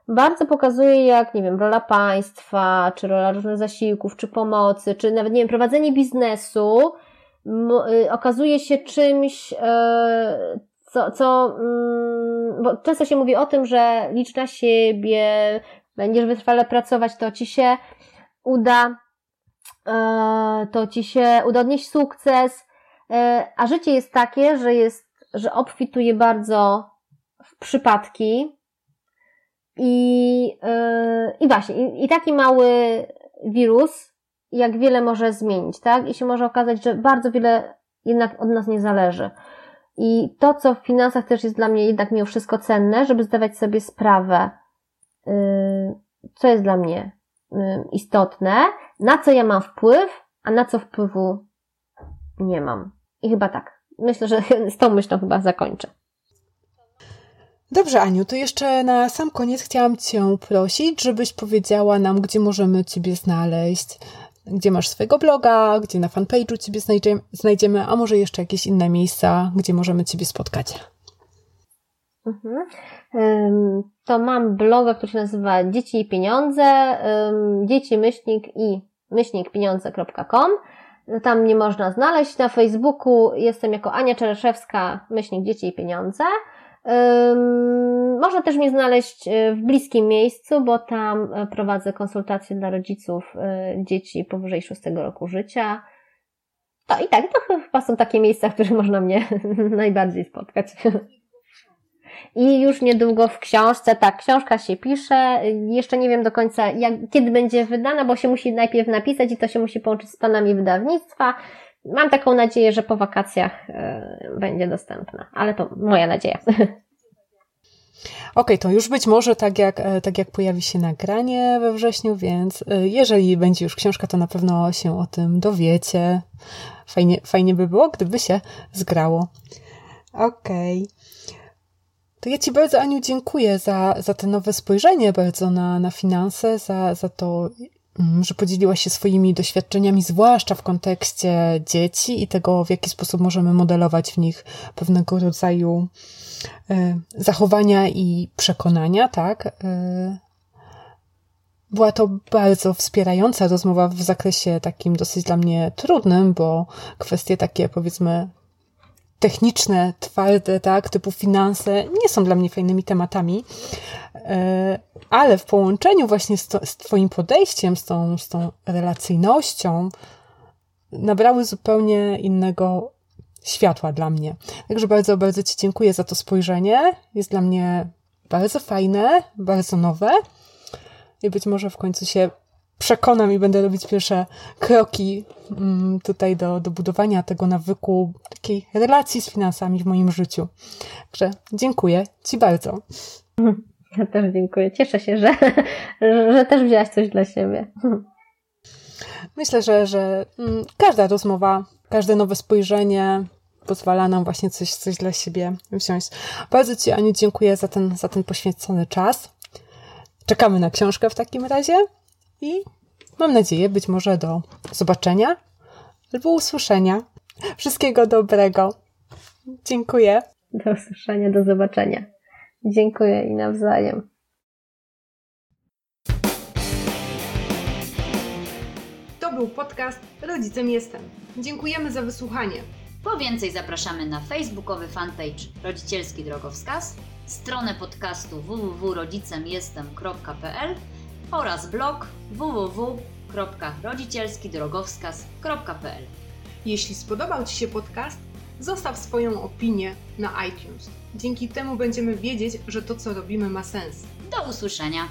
bardzo pokazuje, jak, nie wiem, rola państwa, czy rola różnych zasiłków, czy pomocy, czy nawet, nie wiem, prowadzenie biznesu okazuje się czymś, co, co, mm, bo często się mówi o tym, że licz na siebie, będziesz wytrwale pracować, to ci się uda, e, to ci się uda odnieść sukces, e, a życie jest takie, że jest, że obfituje bardzo w przypadki, I, yy, i właśnie, i, taki mały wirus, jak wiele może zmienić, tak? I się może okazać, że bardzo wiele jednak od nas nie zależy. I to, co w finansach też jest dla mnie jednak mimo wszystko cenne, żeby zdawać sobie sprawę, co jest dla mnie yy, istotne, na co ja mam wpływ, a na co wpływu nie mam. I chyba tak. Myślę, że z tą myślą chyba zakończę. Dobrze, Aniu, to jeszcze na sam koniec chciałam Cię prosić, żebyś powiedziała nam, gdzie możemy Ciebie znaleźć, gdzie masz swojego bloga, gdzie na fanpage'u Ciebie znajdziemy, a może jeszcze jakieś inne miejsca, gdzie możemy Ciebie spotkać. Mhm. To mam bloga, który się nazywa Dzieci i Pieniądze, dzieci myślnik i myślnik pieniądze.com. Tam mnie można znaleźć. Na Facebooku jestem jako Ania Czereszewska, myślnik Dzieci i Pieniądze. Można też mnie znaleźć e, w bliskim miejscu, bo tam e, prowadzę konsultacje dla rodziców e, dzieci powyżej 6 roku życia. To i tak, to chyba są takie miejsca, w których można mnie najbardziej spotkać. I już niedługo w książce, tak, książka się pisze. Jeszcze nie wiem do końca, jak, kiedy będzie wydana, bo się musi najpierw napisać i to się musi połączyć z planami wydawnictwa. Mam taką nadzieję, że po wakacjach y, będzie dostępna, ale to moja nadzieja. Okej, okay, to już być może tak jak, e, tak jak pojawi się nagranie we wrześniu, więc e, jeżeli będzie już książka, to na pewno się o tym dowiecie. Fajnie, fajnie by było, gdyby się zgrało. Okej. Okay. To ja Ci bardzo, Aniu, dziękuję za, za te nowe spojrzenie bardzo na, na finanse, za, za to, mm, że podzieliłaś się swoimi doświadczeniami, zwłaszcza w kontekście dzieci i tego, w jaki sposób możemy modelować w nich pewnego rodzaju y, zachowania i przekonania, tak? Y, była to bardzo wspierająca rozmowa w zakresie takim dosyć dla mnie trudnym, bo kwestie takie, powiedzmy, techniczne, twarde, tak, typu finanse, nie są dla mnie fajnymi tematami, e, ale w połączeniu właśnie z, to, z Twoim podejściem, z tą, z tą relacyjnością, nabrały zupełnie innego światła dla mnie. Także bardzo, bardzo Ci dziękuję za to spojrzenie. Jest dla mnie bardzo fajne, bardzo nowe i być może w końcu się przekonam i będę robić pierwsze kroki mm, tutaj do, do budowania tego nawyku, takiej relacji z finansami w moim życiu. Także dziękuję Ci bardzo. Ja też dziękuję. Cieszę się, że, że też wzięłaś coś dla siebie. Myślę, że, że mm, każda rozmowa, każde nowe spojrzenie pozwala nam właśnie coś, coś dla siebie wziąć. Bardzo Ci, Aniu, dziękuję za ten, za ten poświęcony czas. Czekamy na książkę w takim razie i mam nadzieję być może do zobaczenia albo usłyszenia. Wszystkiego dobrego. Dziękuję. Do usłyszenia, do zobaczenia. Dziękuję i nawzajem. To był podcast Rodzicem Jestem. Dziękujemy za wysłuchanie. Po więcej zapraszamy na facebookowy fanpage Rodzicielski Drogowskaz, stronę podcastu www.rodzicemjestem.pl oraz blog www.rodzicielskidrogowskaz.pl. Jeśli spodobał Ci się podcast, zostaw swoją opinię na iTunes. Dzięki temu będziemy wiedzieć, że to, co robimy, ma sens. Do usłyszenia!